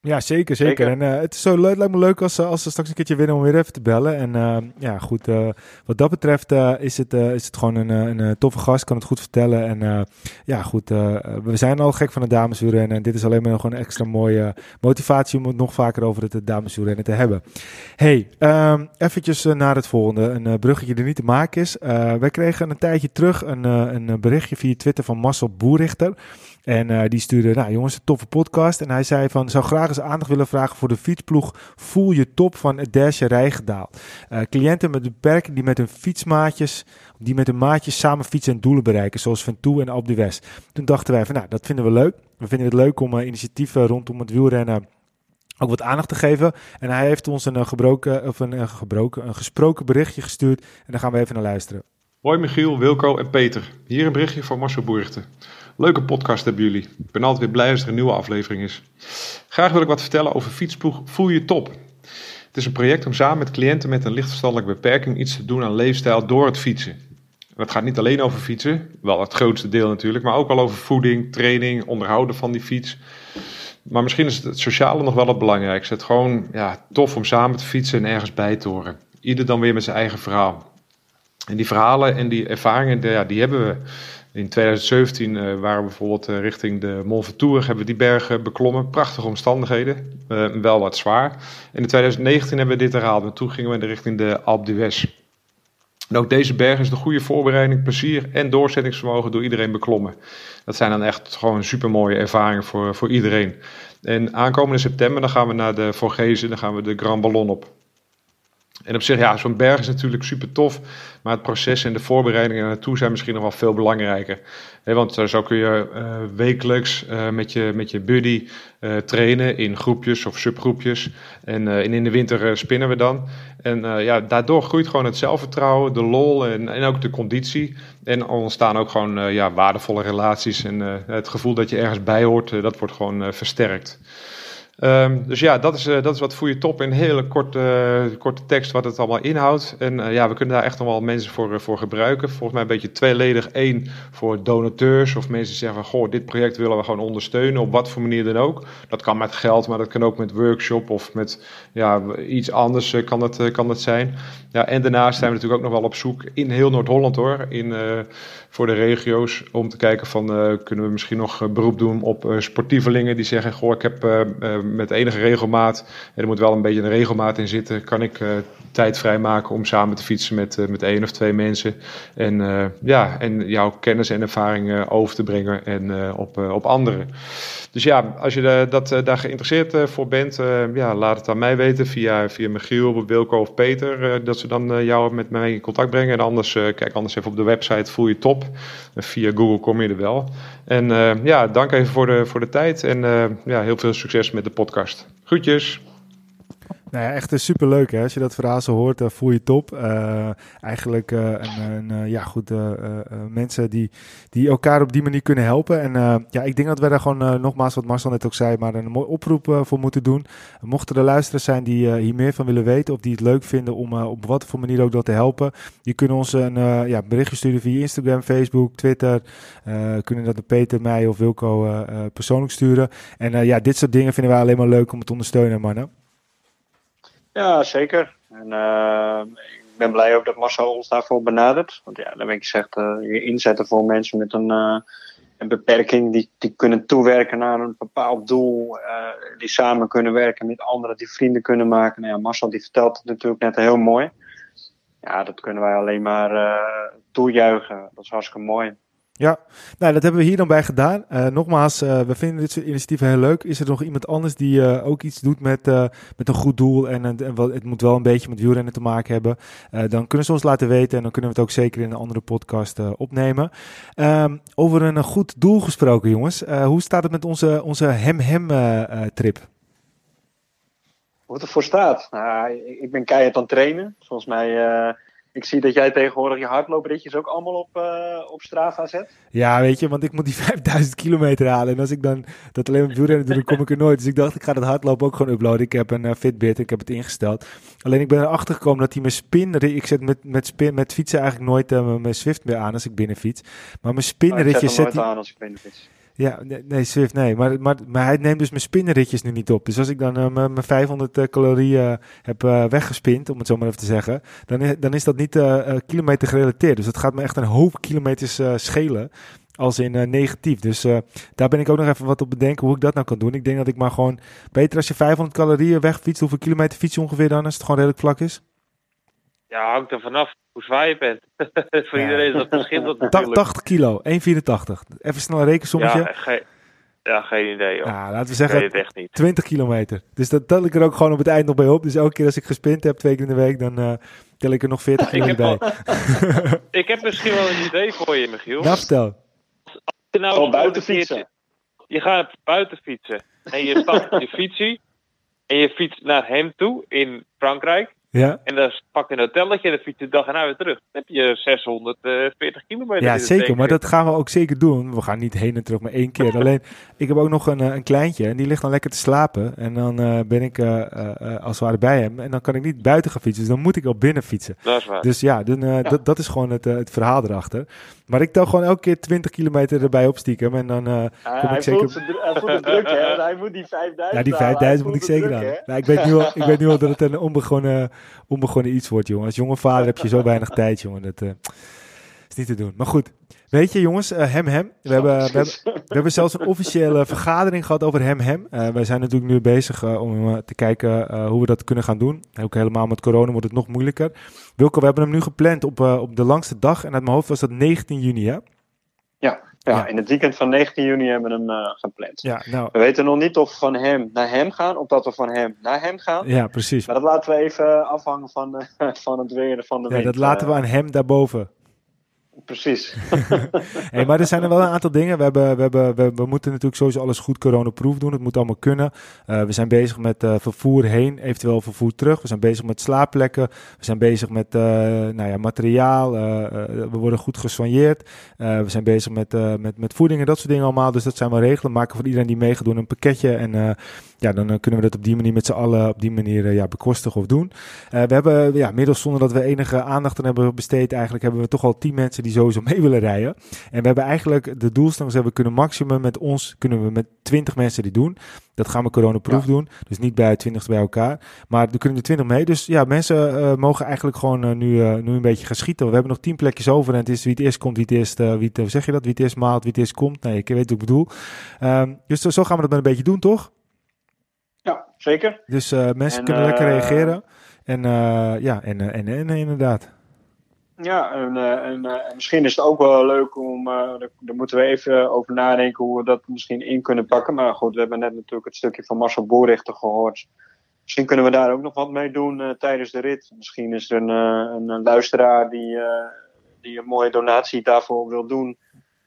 Ja, zeker, zeker. En uh, het is zo leuk, lijkt me leuk als, als ze straks een keertje winnen om weer even te bellen. En uh, ja, goed, uh, wat dat betreft is, het, is het gewoon een, een toffe gast, kan het goed vertellen. En ja, goed, we zijn al gek van de dameswielrennen. En dit is alleen maar nog een extra mooie motivatie om het nog vaker over het dameswielrennen te hebben. Hey, um, eventjes naar het volgende. Een bruggetje die niet te maken is. wij kregen een tijdje terug een, een berichtje via Twitter van Marcel Boerichter. En uh, die stuurde, nou jongens, een toffe podcast. En hij zei van, zou graag eens aandacht willen vragen voor de fietsploeg Voel je top van Derse Rijgedaal. Uh, cliënten met beperking die met hun fietsmaatjes, die met hun maatjes samen fietsen en doelen bereiken, zoals Ventoux en Alpe d'Huez. Toen dachten wij van, nou, dat vinden we leuk. We vinden het leuk om uh, initiatieven rondom het wielrennen ook wat aandacht te geven. En hij heeft ons een, gebroken, of een, gebroken, een gesproken berichtje gestuurd. En daar gaan we even naar luisteren. Hoi Michiel, Wilco en Peter. Hier een berichtje van Marcel Boerten. Leuke podcast hebben jullie. Ik ben altijd weer blij als er een nieuwe aflevering is. Graag wil ik wat vertellen over fietsploeg Voel je top. Het is een project om samen met cliënten met een lichtverstandelijke beperking iets te doen aan leefstijl door het fietsen. Het gaat niet alleen over fietsen, wel het grootste deel natuurlijk, maar ook al over voeding, training, onderhouden van die fiets. Maar misschien is het, sociale nog wel het belangrijkste. Het gewoon ja, tof om samen te fietsen en ergens bij te horen. Ieder dan weer met zijn eigen verhaal. En die verhalen en die ervaringen, ja, die hebben we. In 2017 uh, eh, waren we bijvoorbeeld uh, richting de Mont Ventoux, hebben we die bergen beklommen. Prachtige omstandigheden, uh, wel wat zwaar. En in 2019 hebben we dit herhaald, en toen gingen we richting de Alpe d'Huez. En ook deze berg is de goede voorbereiding, plezier en doorzettingsvermogen door iedereen beklommen. Dat zijn dan echt gewoon super mooie ervaringen voor, voor iedereen. En aankomende september dan gaan we naar de Vorgezen, dan gaan we de Grand Ballon op. En op zich, ja, zo'n berg is natuurlijk super tof. Maar het proces en de voorbereidingen naartoe zijn misschien nog wel veel belangrijker. want zo kun je wekelijks met, je, met je buddy trainen in groepjes of subgroepjes. En, en in de winter spinnen we dan. En ja, daardoor groeit gewoon het zelfvertrouwen, de lol en, en ook de conditie. En ontstaan ook gewoon ja, waardevolle relaties. En het gevoel dat je ergens bij hoort, dat wordt gewoon versterkt. Um, dus ja, dat is, uh, dat is wat voor je top in een hele korte, uh, korte tekst wat het allemaal inhoudt. En uh, ja, we kunnen daar echt nog wel mensen voor, voor gebruiken. Volgens mij een beetje tweeledig. Eén voor donateurs of mensen die zeggen van, goh, dit project willen we gewoon ondersteunen op wat voor manier dan ook. Dat kan met geld, maar dat kan ook met workshop of met ja, iets anders kan het, kan het zijn. Ja, en daarnaast zijn we natuurlijk ook nog wel op zoek in heel Noord-Holland hoor. In, voor de regio's om te kijken van, kunnen we misschien nog beroep doen op sportievelingen die zeggen, goh, ik heb met enige regelmaat, en er moet wel een beetje een regelmaat in zitten, kan ik uh, tijd vrijmaken om samen te fietsen met, uh, met één of twee mensen. En, uh, ja, en jouw kennis en ervaring over te brengen en, op, op anderen. Dus ja, als je dat, daar geïnteresseerd voor bent, ja, laat het aan mij weten via, via Michiel, Wilco of Peter. dat ze dan jou met mij in contact brengen. En anders, kijk anders even op de website, voel je top. via Google kom je er wel. En ja, dank even voor de, voor de tijd en ja, heel veel succes met de podcast. Groetjes! Nou ja, echt super leuk hè. Als je dat verhaal zo hoort, uh, voel je top. Uh, eigenlijk uh, een, een ja, goed, mensen die, die elkaar op die manier kunnen helpen. En ja, ik denk dat we daar gewoon, nogmaals wat Marcel net ook zei, maar een mooie oproep voor moeten doen. Mochten er luisteraars zijn die hier meer van willen weten of die het leuk vinden om op wat voor manier ook dat te helpen. Die kunnen ons een ja, berichtje sturen via Instagram, Facebook, Twitter. kunnen dat naar Peter, mij of Wilco persoonlijk sturen. En ja, dit soort dingen vinden wij alleen maar leuk om te ondersteunen, mannen. Ja, zeker. En uh, ik ben blij ook dat Marcel ons daarvoor benadert. Want ja, dan ben ik gezegd, je inzetten voor mensen met een, uh, een beperking, die, die kunnen toewerken naar een bepaald doel, die samen kunnen werken met anderen, die vrienden kunnen maken. Nou ja, Marcel die vertelt het natuurlijk net heel mooi. Ja, dat kunnen wij alleen maar toejuichen. Dat is hartstikke mooi. Ja, nou, dat hebben we hier dan bij gedaan. Uh, nogmaals, uh, we vinden dit soort initiatieven heel leuk. Is er nog iemand anders die uh, ook iets doet met, met een goed doel en, en, het moet wel een beetje met wielrennen te maken hebben? dan kunnen ze ons laten weten en dan kunnen we het ook zeker in een andere podcast opnemen. Um, over een goed doel gesproken, jongens. hoe staat het met onze, onze hem-hem-trip? Het ervoor staat? Nou, ik ben keihard aan het trainen. Volgens mij ik zie dat jij tegenwoordig je hardloopritjes ook allemaal op, uh, op Strava zet. Ja, weet je, want ik moet die 5000 kilometer halen. En als ik dan dat alleen wielrennen doe, dan kom ik er nooit. Dus ik dacht, ik ga dat hardlopen ook gewoon uploaden. Ik heb een uh, Fitbit, ik heb het ingesteld. Alleen ik ben erachter gekomen dat hij mijn spin... Ik zet met, met, spin, met fietsen eigenlijk nooit uh, mijn Swift meer aan als ik binnen fiets. Maar mijn spinritjes zet, zet aan als ik. Ja, nee, Swift, nee. Maar, maar, maar hij neemt dus mijn spinnenritjes nu niet op. Dus als ik dan uh, mijn 500 uh, calorieën heb uh, weggespind, om het zo maar even te zeggen, dan, dan is dat niet kilometer gerelateerd. Dus dat gaat me echt een hoop kilometers schelen. Als in negatief. Dus daar ben ik ook nog even wat op bedenken hoe ik dat nou kan doen. Ik denk dat ik maar gewoon beter als je 500 calorieën wegfietst, hoeveel kilometer fiets je ongeveer dan als het gewoon redelijk vlak is? Ja, hangt er vanaf hoe zwaar je bent. Voor iedereen is dat verschillend natuurlijk. 80 kilo, 1,84. Even snel een rekensommetje. Ja, geen, ja, geen idee. Joh. Ja, laten we zeggen 20 kilometer. Dus dat tel ik er ook gewoon op het eind nog bij op. Dus elke keer als ik gespind heb, twee keer in de week, dan uh, tel ik er nog 40 kilometer bij. ik heb misschien wel een idee voor je, Michiel. Nou, vertel. Als je nou buiten fietsen. Je gaat buiten fietsen. En je stapt je fietsie. En je fietst naar hem toe in Frankrijk. Ja. En dan pak je een hotelletje en dan fiets je de dag erna weer terug. Dan heb je 640 kilometer. Ja, zeker. Maar dat gaan we ook zeker doen. We gaan niet heen en terug maar één keer. Alleen, ik heb ook nog een, eh, een kleintje en die ligt dan lekker te slapen. En dan uh, ben ik uh, uh, als het ware bij hem. En dan kan ik niet buiten gaan fietsen. Dus dan moet ik al binnen fietsen. Dat is waar. Dus ja, dan, ja. dat is gewoon het, het verhaal erachter. Maar ik tel gewoon elke keer 20 kilometer erbij op stiekem. En dan kom ik zeker... hij voelt het druk, hè? Hij moet die 5000 Ja, die 5000 moet ik zeker aan. Nou, ik, weet nu al, ik weet nu al dat het een onbegonnen, onbegonnen iets wordt, jongen. Als jonge vader heb je zo weinig tijd, jongen. Dat uh, is niet te doen. Maar goed. Weet je, jongens, uh, hem hem. We hebben, we, hebben, we hebben zelfs een officiële vergadering gehad over hem hem. Uh, wij zijn natuurlijk nu bezig om te kijken hoe we dat kunnen gaan doen. Ook helemaal met corona wordt het nog moeilijker. Wilco, we hebben hem nu gepland op, op de langste dag. En uit mijn hoofd was dat 19 juni, hè? Ja. In het weekend van 19 juni hebben we hem uh, gepland. Ja, nou. We weten nog niet of we van hem naar hem gaan, of dat we van hem naar hem gaan. Ja, precies. Maar dat laten we even afhangen van, uh, van het weer van de ja, wind. dat laten we aan hem daarboven. Precies. hey, maar er zijn er wel een aantal dingen. We, hebben, we, hebben, we, moeten natuurlijk sowieso alles goed coronaproof doen. Het moet allemaal kunnen. Uh, we zijn bezig met uh, vervoer heen, eventueel vervoer terug. We zijn bezig met slaapplekken. We zijn bezig met uh, nou ja, materiaal. we worden goed gesoigneerd. we zijn bezig met, met, met voeding en dat soort dingen allemaal. Dus dat zijn we regelen. Maken voor iedereen die meegaat een pakketje. En ja, dan kunnen we dat op die manier met z'n allen op die manier ja, bekostigen of doen. we hebben ja, middels zonder dat we enige aandacht aan hebben besteed, eigenlijk hebben we toch al tien mensen die sowieso mee willen rijden. En we hebben eigenlijk de doelstelling hebben we kunnen maximum met ons kunnen we met 20 mensen die doen. Dat gaan we coronaproof ja. doen. Dus niet bij 20 bij elkaar. Maar er kunnen er 20 mee. Dus ja, mensen uh, mogen eigenlijk gewoon uh, nu, uh, nu een beetje gaan schieten. We hebben nog 10 plekjes over. En het is wie het eerst komt, wie het eerst, wie het, zeg je dat? Wie het eerst maalt, wie het eerst komt. Nee, ik weet wat ik bedoel. Um, dus zo gaan we dat maar een beetje doen, toch? Ja, zeker. Dus mensen en, kunnen lekker reageren. En ja, en, en, en, inderdaad. Ja, en, uh, en, uh, misschien is het ook wel leuk om, uh, daar moeten we even over nadenken hoe we dat misschien in kunnen pakken. Maar goed, we hebben net natuurlijk het stukje van Marcel Boerichter gehoord. Misschien kunnen we daar ook nog wat mee doen tijdens de rit. Misschien is er een, een, een luisteraar die, die een mooie donatie daarvoor wil doen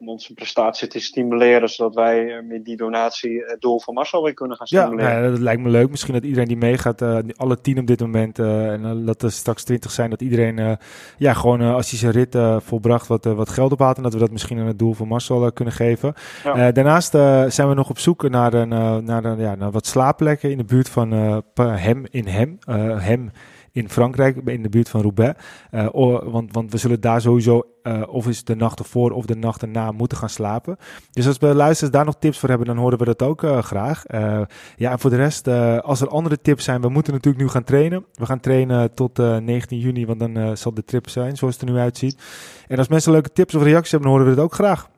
om onze prestatie te stimuleren, zodat wij met die donatie het doel van Marcel weer kunnen gaan stimuleren. Ja, nou, dat lijkt me leuk. Misschien dat iedereen die meegaat, uh, alle tien op dit moment, uh, en dat er straks twintig zijn, dat iedereen ja, gewoon als hij zijn rit volbracht wat, wat geld ophaalt en dat we dat misschien aan het doel van Marcel kunnen geven. Ja. daarnaast zijn we nog op zoek naar, een, naar, een, ja, naar wat slaapplekken in de buurt van hem in hem. hem in Frankrijk, in de buurt van Roubaix. Uh, want, want we zullen daar sowieso, uh, of is de nacht ervoor of de nacht erna, moeten gaan slapen. Dus als we luisteraars daar nog tips voor hebben, dan horen we dat ook uh, graag. ja, en voor de rest, als er andere tips zijn, we moeten natuurlijk nu gaan trainen. We gaan trainen tot 19 juni, want dan zal de trip zijn, zoals het er nu uitziet. En als mensen leuke tips of reacties hebben, dan horen we dat ook graag.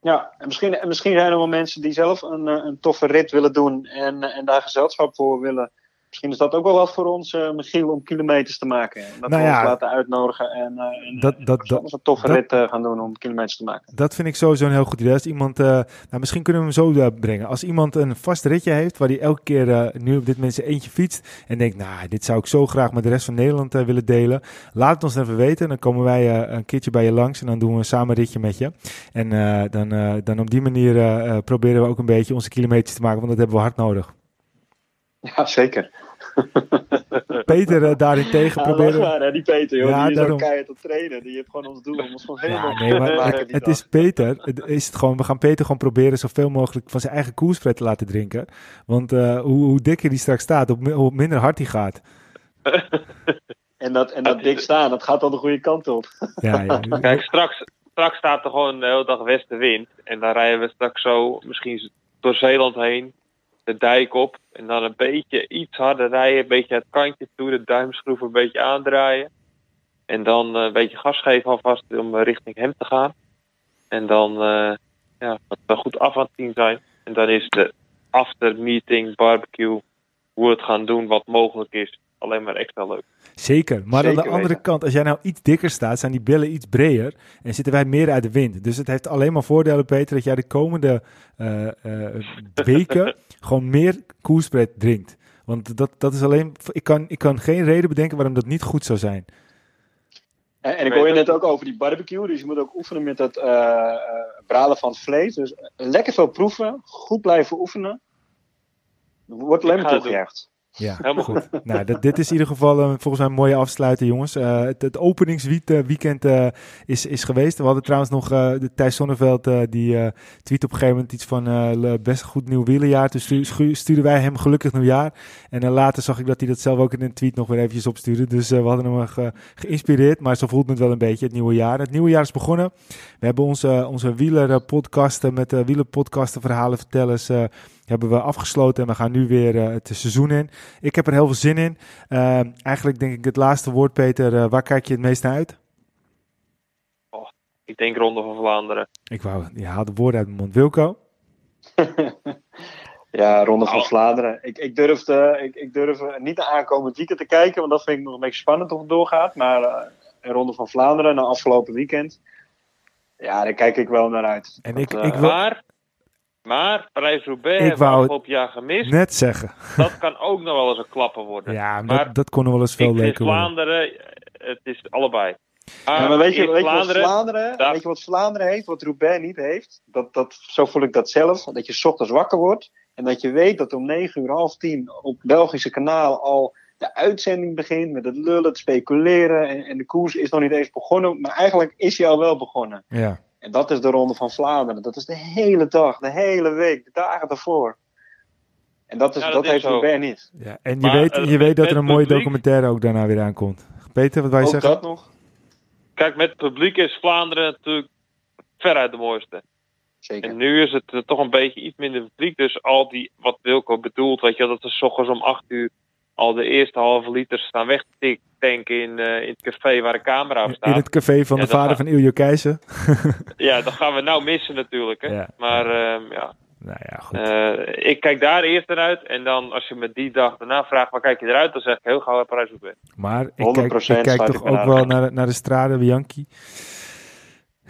Ja, en misschien, en misschien zijn er wel mensen die zelf een, een toffe rit willen doen en, en daar gezelschap voor willen Misschien is dat ook wel wat voor ons, uh, Michiel, om kilometers te maken. Dat nou we ja, ons laten uitnodigen en, uh, en dat, dat, dat, een toffe dat, rit uh, gaan doen om kilometers te maken. Dat vind ik sowieso een heel goed idee. Als iemand, nou, misschien kunnen we hem zo brengen. Als iemand een vast ritje heeft, waar hij elke keer nu op dit moment eentje fietst en denkt, nou, dit zou ik zo graag met de rest van Nederland willen delen. Laat het ons even weten. Dan komen wij een keertje bij je langs en dan doen we een samen ritje met je. En dan, dan op die manier proberen we ook een beetje onze kilometers te maken, want dat hebben we hard nodig. Ja, zeker. Peter uh, daarentegen ja, proberen... Maar, hè, die Peter, joh, ja, die is daarom... ook keihard op trainen. Die heeft gewoon ons doel om ons gewoon helemaal ja, nee, maar, maken. Het, het is Peter, het is het gewoon, we gaan Peter gewoon proberen zoveel mogelijk van zijn eigen koerspret te laten drinken. Want uh, hoe, hoe dikker die straks staat, hoe minder hard hij gaat. en dat, en dat dik staan, dat gaat al de goede kant op. ja, ja. Kijk, straks, straks staat er gewoon de hele dag westenwind. En dan rijden we straks zo misschien door Zeeland heen de dijk op. En dan een beetje iets harder rijden. Een beetje het kantje toe. De duimschroef een beetje aandraaien. En dan uh, een beetje gas geven alvast om uh, richting hem te gaan. En dan uh, ja, dat we goed af aan het zien zijn. En dan is de after meeting barbecue. Hoe we het gaan doen, wat mogelijk is. Alleen maar extra leuk. Zeker, maar aan de andere kant, als jij nou iets dikker staat, zijn die billen iets breder en zitten wij meer uit de wind. Dus het heeft alleen maar voordelen, Peter, dat jij de komende uh, uh, weken gewoon meer koerspread drinkt. Want dat, dat is alleen, ik kan, ik kan geen reden bedenken waarom dat niet goed zou zijn. En, en ik hoor je net ook over die barbecue, dus je moet ook oefenen met het uh, bralen van het vlees. Dus lekker veel proeven, goed blijven oefenen. Wordt alleen maar toegejuicht. Ja, helemaal goed. nou, dat, dit is in ieder geval uh, volgens mij een mooie afsluiten, jongens. Uh, het, het openingsweekend uh, is, is geweest. We hadden trouwens nog de Thijs Sonneveld, die tweet op een gegeven moment iets van best goed nieuw wielenjaar. Dus stu stuurden wij hem gelukkig nieuwjaar. En later zag ik dat hij dat zelf ook in een tweet nog weer eventjes opstuurde. Dus we hadden hem ge geïnspireerd, maar zo voelt het wel een beetje, het nieuwe jaar. Het nieuwe jaar is begonnen. We hebben onze, onze wielerpodcasten met wielerpodcasten, verhalen, vertellers hebben we afgesloten en we gaan nu weer uh, het seizoen in. Ik heb er heel veel zin in. Uh, eigenlijk denk ik het laatste woord, Peter. Uh, waar kijk je het meest naar uit? Oh, ik denk Ronde van Vlaanderen. Ik wou, je haalt de woorden uit mijn mond. Wilco? ja, Ronde van oh. Vlaanderen. Ik, ik, durf, ik, ik durf niet de aankomend weekend te kijken, want dat vind ik nog een beetje spannend of het doorgaat. Maar Ronde van Vlaanderen, na afgelopen weekend Ja, daar kijk ik wel naar uit. En ik, Uh, ik wil Maar, maar Parijs-Roubaix Ik hebben we wou het- afgelopen jaar gemist. net zeggen. Dat kan ook nog wel eens een klapper worden. Ja, maar Maar dat, dat kon nog wel eens ik veel leuker worden. Vlaanderen, het is allebei. Ja, maar weet je, in weet, je wat Vlaanderen, weet je wat Vlaanderen heeft, wat Roubaix niet heeft? Dat, dat, zo voel ik dat zelf. Dat je 's ochtends wakker wordt en dat je weet dat om 9 uur, half 10 op Belgische kanaal al de uitzending begint met het lullen, het speculeren. En, en de koers is nog niet eens begonnen, maar eigenlijk is hij al wel begonnen. Ja. En dat is de Ronde van Vlaanderen. Dat is de hele dag, de hele week, de dagen ervoor. En dat, is, Ja, dat dat, is heeft. Roubaix niet. ja. En je Maar, weet, eh, je weet dat er een mooie publiek- documentaire ook daarna weer aankomt. Peter, wat wij Ook zeggen? dat nog? Kijk, met het publiek is Vlaanderen natuurlijk veruit de mooiste. Zeker. En nu is het eh, toch een beetje iets minder publiek. Dus al die, wat Wilco bedoelt, weet je, dat er s ochtends om 8 uur al de eerste halve liter staan weg te tik- tanken in, eh, in het café waar de camera op In staat. het café van Ja, de vader van Iljo Keizer. Ja, dat gaan we nou missen natuurlijk. Hè. Ja. Maar ehm, ja, Nou ja, goed. eh, ik kijk daar eerst naar uit. En dan als je me die dag daarna vraagt, waar kijk je eruit? Dan zeg ik heel gauw parijs roubaix Maar ik 100% kijk, ik kijk toch ik ook wel naar, naar de Strade Bianchi.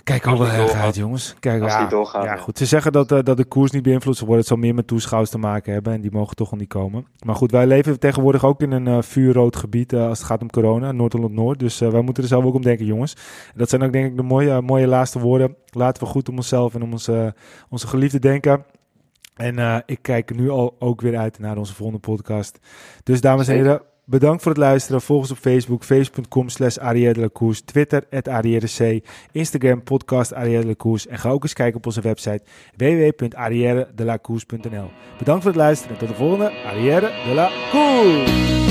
Kijk al erg uit, jongens. Kijk, Als ja, die doorgaat, ja, goed. Ze zeggen dat, eh, dat de koers niet beïnvloed zal worden. Het zal meer met toeschouwers te maken hebben. En die mogen toch al niet komen. Maar goed, wij leven tegenwoordig ook in een eh, vuurrood gebied eh, als het gaat om corona. Noord-Holland-Noord. Dus eh, wij moeten er zelf ook om denken, jongens. En dat zijn ook denk ik de mooie, mooie laatste woorden. Laten we goed om onszelf en om onze, onze geliefde denken. En eh, ik kijk nu al ook weer uit naar onze volgende podcast. Dus dames en heren, bedankt voor het luisteren. Volg ons op Facebook, facebook.com slash Twitter, at C, Instagram, podcast Arrière. En ga ook eens kijken op onze website www.arrièredelacourse.nl. Bedankt voor het luisteren en tot de volgende Arrière de la Course.